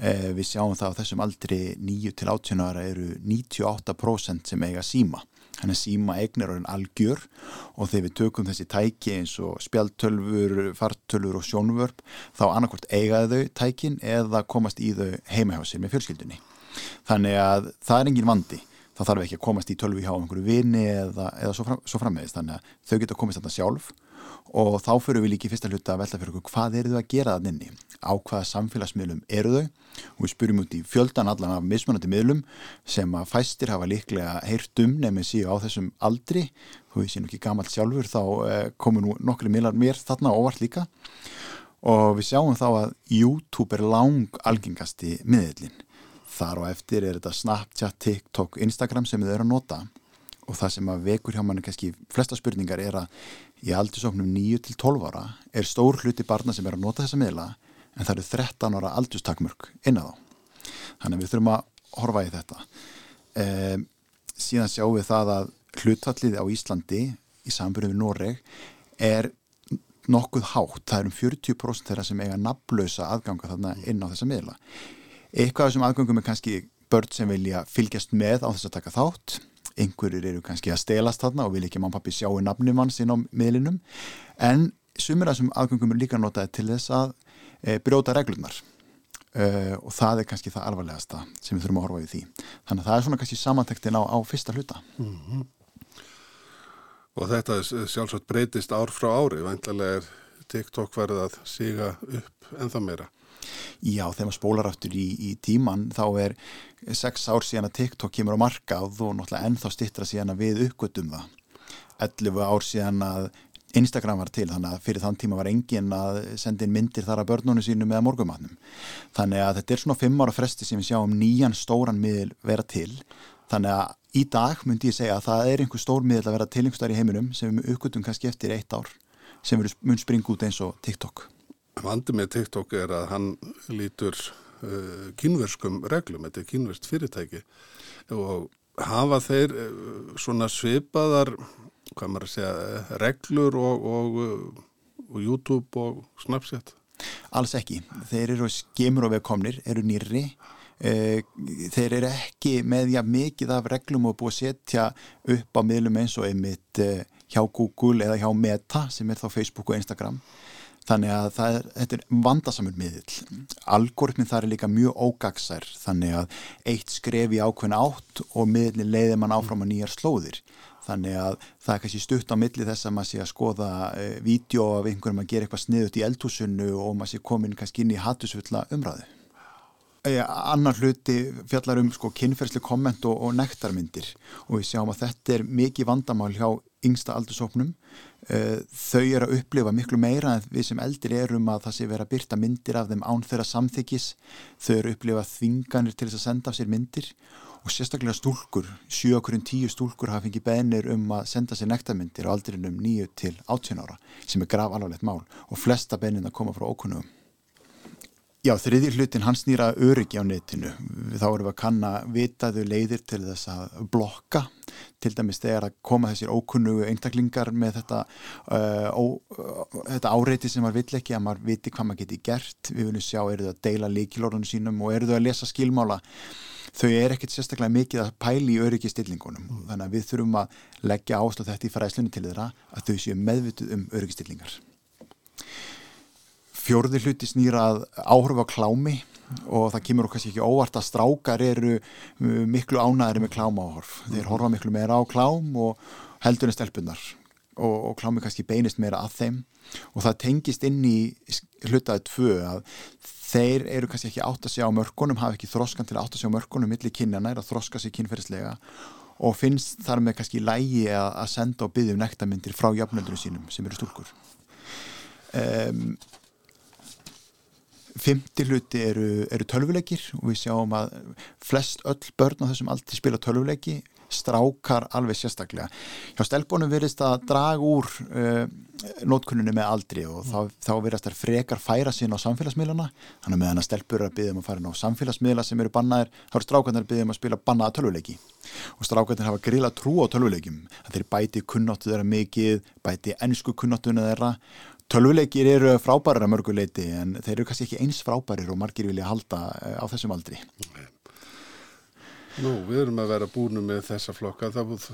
Eh, við sjáum það á þessum aldri 9-18 ára eru 98% sem eiga síma hann er síma eignir og hann algjör og þegar við tökum þessi tæki eins og spjaltölfur, fartölfur og sjónvörp þá annarkort eigaðu þau tækin eða komast í þau heima hjá sér með fjölskyldunni. Þannig að það er engin vandi. Það þarf ekki að komast í tölvi hjá einhverju vini eða, eða svo, fram, svo frammeðist. Þannig að þau geta komist þarna sjálf og þá fyrir við líki fyrsta hluta að velta fyrir okkur hvað eru þau að gera þann inni? Á hvaða samfélagsmiðlum eru þau? Og við spyrjum út í fjöldan allan af mismunandi miðlum sem að fæstir hafa líklega heyrt um nefnir síðu á þessum aldri. Veist ég nú ekki gamalt sjálfur þá eh, komu nú nokkru miðlar mér þarna óvart líka. Og við sjáum þá að YouTube er lang algengasti miðlin þar og eftir er þetta Snapchat, TikTok, Instagram sem þau eru að nota. Og það sem að vekur hjá manni kannski flesta spurningar er að í aldursóknum 9 til 12 ára er stór hluti barna sem er að nota þessa miðla en það eru 13 ára aldurstakmörk inn á þá. Þannig að við þurfum að horfa í þetta. E, síðan sjáum við það að hlutfallið á Íslandi í sambunum við Noreg er nokkuð hátt. Það er um 40% þeirra sem eiga naflösa aðganga þarna inn á þessa miðla. Eitthvað af þessum aðgangum er kannski börn sem vilja fylgjast með á þess að taka þátt einhverjur eru kannski að stelast þarna og vil ekki mann pappi sjá í nafnum hans inn á miðlinum. En sumir af þessum aðgöngum er líka notaði til þess að e, brjóta reglunar e, og það er kannski það alvarlegasta sem við þurfum að horfa í því. Þannig að það er svona kannski samantektin á, á fyrsta hluta. Mm -hmm. Og þetta sjálfsagt breytist ár frá ári, væntalega er TikTok verið að síga upp ennþá meira Já, þegar maður spólar aftur í, í tíman þá er sex ár síðan að TikTok kemur á markað og náttúrulega ennþá stittra síðan að við uppgötum það. 11 ár síðan að Instagram var til þannig að fyrir þann tíma var engin að senda inn myndir þar að börnunum sínum eða morgumatnum þannig að þetta er svona 5 ára fresti sem við sjáum nýjan stóran miðl vera til. Þannig að í dag myndi ég segja að það er einhver stór miðl að vera til einhver starf í heiminum sem við uppgötum kannski eftir eitt ár sem mun springa út eins og TikTok Vandi með TikTok er að hann lítur uh, kynverskum reglum, þetta er kynverst fyrirtæki og hafa þeir uh, svona svipaðar, hvað maður að segja, reglur og, og, uh, og YouTube og Snapchat? Alls ekki. Þeir eru skemur og vegkomnir, eru nýri. Uh, þeir eru ekki með já, mikið af reglum og búið að setja upp á miðlum eins og einmitt uh, hjá Google eða hjá Meta sem er þá Facebook og Instagram þannig að það er, þetta er vandasamur miðill. Algoritmin þar er líka mjög ógagsær þannig að eitt skref í ákveðin átt og miðillin leiðir mann áfram á nýjar slóðir. Þannig að það er kannski stutt á milli þess að maður sé að skoða e, vídeo af einhverjum að gera eitthvað sniðut í eldhúsinu og maður sé komin kannski inn í hattusfulla umræðu annar hluti fjallar um sko kynferðsli komment og, og nektarmyndir. Og við sjáum að þetta er mikið vandamál hjá yngsta aldursóknum e, þau eru að upplifa miklu meira en við sem eldir erum að það sé vera byrta myndir af þeim án þeirra samþykis þau eru að upplifa þvinganir til þess að senda af sér myndir. Og sérstaklega stúlkur, 7 okkur en 10 stúlkur hafa fengið beinir um að senda sér nektarmyndir á aldrinum 9 til 18 ára sem er graf alvarlegt mál. Og flesta beinina koma frá ókunnum. Já, þriðir hlutin hans nýra öryggi á netinu. Þá erum við að kanna vitaðu leiðir til þess að blokka til dæmis þegar að koma þessir ókunnugu einstaklingar með þetta, uh, ó, þetta áreiti sem maður vill ekki að maður viti hvað maður geti gert. Við viljum sjá, eru þau að deila líkilorðunum sínum og eru þau að lesa skilmála þau er ekkert sérstaklega mikið að pæli í öryggi stillingunum mm. þannig að við þurfum að leggja áslug þetta í fræðslunni til þeirra að þau séu meðvituð um öryggisstillingar Fjörði hluti snýrað áhörfa klámi og það kemur okkar sér ekki óvart að strákar eru uh, miklu ánæðri með klámáhorf. Þeir mm. horfa miklu meira á klám og heldurinn stelpunar og, og klámi kannski beinist meira að þeim. Og það tengist inn í hlutaðið tvö að þeir eru kannski ekki átt að segja á mörkunum, hafa ekki þroskan til að átt að segja á mörkunum millir kynjana, er að þroska sig kynferðislega og finnst þar með kannski lægi að, að senda og byggja um nektarmyndir frá jafnöldunum sínum sem eru stúlkur. Um, Fymti hluti eru, eru tölvuleikir og við sjáum að flest öll börn á þessum aldrei spila tölvuleiki strákar alveg sérstaklega. Hjá stelpunum verist að draga úr uh, nótkunninu með aldri og þá, þá verist að frekar færa sín á samfélagsmiðlana þannig meðan að stelpur eru að byggja um að fara ná samfélagsmiðla sem eru bannaðir, þá eru strákarnir að byggja um að spila bannaða tölvuleiki og strákarnir hafa grila trú á tölvuleikim að þeir bæti kunnáttu þeirra mikið bæti ennsku kunnáttuna þeirra tölvuleikir eru frábærar að mörguleiti en þeir eru kannski ekki eins frábærir og margir vilja halda eh, á þessum aldri Nú, við erum að vera búinu með þessa flokka. Það,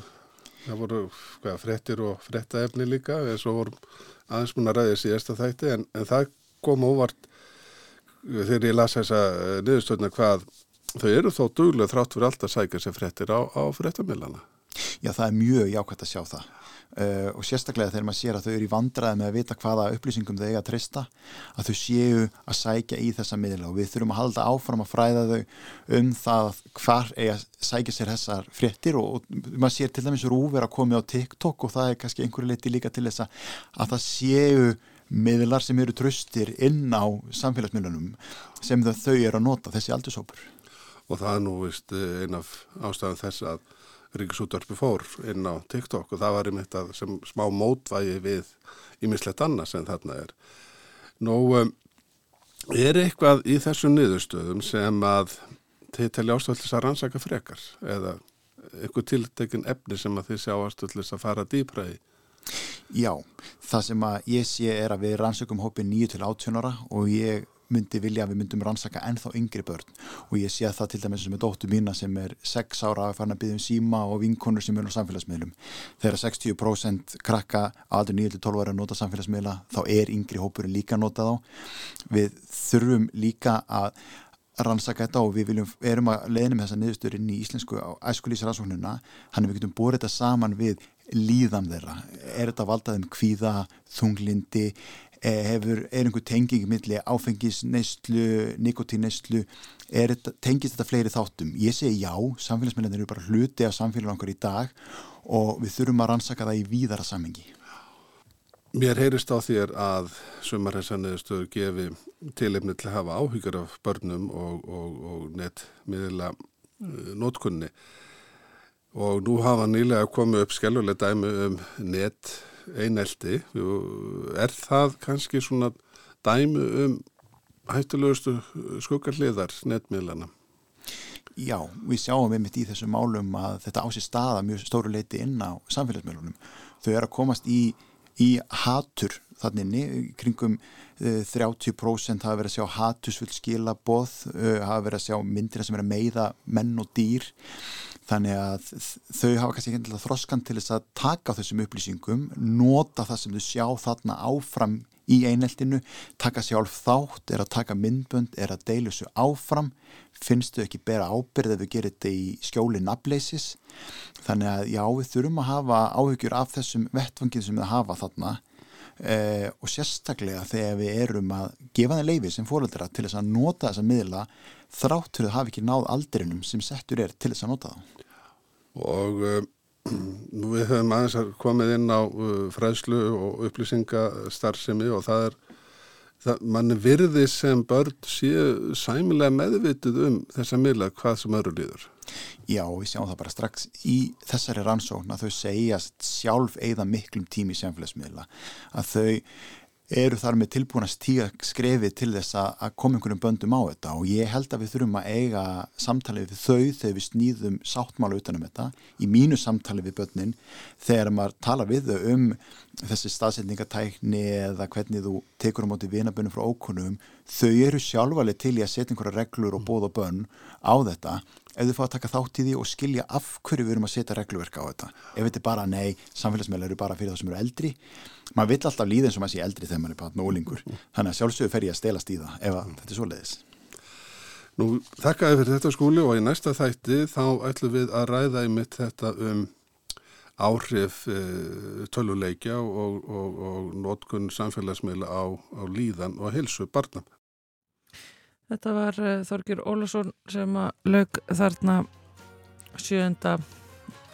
það voru hvað, frettir og frettaefni líka, eins og vorum aðeins múin að ræði síðasta þætti, en, en það kom óvart þegar ég las þessa eh, niðurstöðna hvað þau eru þó duglega þrátt fyrir allt að sækja sér frettir á, á frettamilana. Já, það er mjög jákvæmt að sjá það. Uh, og sérstaklega þegar maður sér að þau eru í vandraði með að vita hvaða upplýsingum þau eiga að trista að þau séu að sækja í þessa miðla. Og við þurfum að halda áfram að fræða þau um það hvar eiga sækja sér þessar fréttir. Og, og maður sér til dæmis rúver að komi á TikTok og það er kannski einhverju leiti líka til þess að það séu miðlar sem eru tröstir inn á samfélagsmiðlunum sem þau eru að nota þessi aldursópur Og það er nú vist einn af ástæðan þess að Ríkisútörpi fór inn á TikTok og það var einmitt að sem smá mótvægi við ímislegt annars en þarna er. Nú, um, er eitthvað í þessum niðurstöðum sem að þið telja ástöðlis að rannsaka frekar eða eitthvað tiltekin efni sem að þið sjá ástöðlis að fara dýbra í? Já, það sem að ég sé er að við rannsökum hópið 9 til 18 ára og ég myndi vilja að við myndum rannsaka ennþá yngri börn og ég sé það til dæmis sem er dóttu mína sem er 6 ára að fara að byggja um síma og vinkonur sem er á samfélagsmiðlum. Þegar 60% krakka aður 9-12 ára að nota samfélagsmiðla þá er yngri hópurinn líka að nota þá. Við þurfum líka að rannsaka þetta og við viljum, erum að leðina með þessa niðurstörin í íslensku æskulísaransóknuna, hann er við getum búið þetta saman við líðan þeirra er þetta valdaðum kvíða, þunglindi hefur, er einhver tenging milli áfengisneistlu, nikotíneistlu tengist þetta fleiri þáttum? Ég segi já, samfélagsmyndir eru bara hluti af samfélagur okkar í dag og við þurfum að rannsaka það í víðara samengi Mér heyrist á þér að sumarhessanniðstöður gefi tilefni til að hafa áhyggjur af börnum og, og, og netmiðla uh, notkunni og nú hafa nýlega komið upp skelluleg dæmi um net einelti er það kannski svona dæmi um hættulegustu skuggarliðar netmiðlana? Já, við sjáum einmitt í þessum málum að þetta ásið staða mjög stóru leiti inn á samfélagsmiðlunum. Þau er að komast í, í hatur þannig kringum 30% eh, hafa verið að sjá hatusfull skilaboð, eh, hafa verið að sjá myndina sem er að meiða menn og dýr þannig að þau hafa kannski ekki þroskan til þess að taka þessum upplýsingum nota það sem þau sjá þarna áfram í eineltinu, taka sjálf þátt, er að taka myndbönd, er að deila þessu áfram, finnstu ekki bera ábyrð ef við gerum þetta í skjóli nafnleisis. Þannig að já, við þurfum að hafa áhugjur af þessum vettvangið sem við hafa þarna eh, og sérstaklega þegar við erum að gefa þeim leifi sem fóröldra til þess að nota þessa miðla þráttur að hafa ekki náð aldrinum sem settur er til þess að nota það. Og um, við höfum aðeins komið inn á uh, fræðslu og upplýsingastarfsemi og það er það, mann virði sem börn séu sæmilega meðvitið um þessa miðla hvað sem öru líður. Já, við sjáum það bara strax í þessari rannsókn að þau segjast sjálf eigða miklum tími semfélagsmiðla að þau eru þar með tilbúin að stíga skrefið til þess að koma einhverjum böndum á þetta. Og ég held að við þurfum að eiga samtalið við þau þegar við snýðum sáttmála utanum þetta í mínu samtalið við bönnin þegar maður tala við þau um þessi staðsetningatækni eða hvernig þú tekur á móti vinabönnum frá ókunnum þau eru sjálfalið til í að setja einhverja reglur og bóða bönn á þetta ef þau fá að taka þátt í því og skilja af hverju við erum að setja regluverk á þetta. Ef þetta er bara nei, samfélagsmeila eru bara fyrir það sem eru eldri. Maður vill alltaf líða eins og maður sé eldri þegar maður er bara með ólingur þannig að sjálfsögur fer ég að stelast í það ef þetta er svo leiðis Nú, þakkaði fyrir þetta skúli og í næsta þætti þá ætlum við að ræða í mitt þetta um áhrif e, töluleikja og, og, og nótkunn samfélagsmeila á, á líðan og hilsu barna Þetta var uh, Þorgir Ólason sem að lög þarna sjönda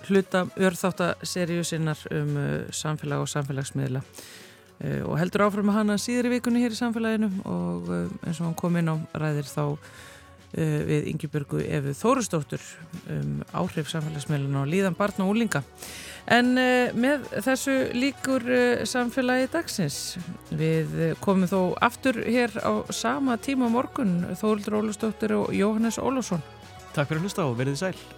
hluta örþáttaseríu sinnar um uh, samfélag og samfélagsmiðla. Uh, og heldur áfram að hana síður í vikunni hér í samfélaginu og eins og hann kom inn á ræðir þá við Yngibjörgu Efu Þórustóttur um áhrif samfélagsmiðluna og líðan barna og úlinga En uh, með þessu líkur uh, samfélagi dagsins. Við komum þó aftur hér á sama tíma morgun Þóruldur Ólustóttir og Jóhannes Ólásson Takk fyrir að hlusta og verðið sæl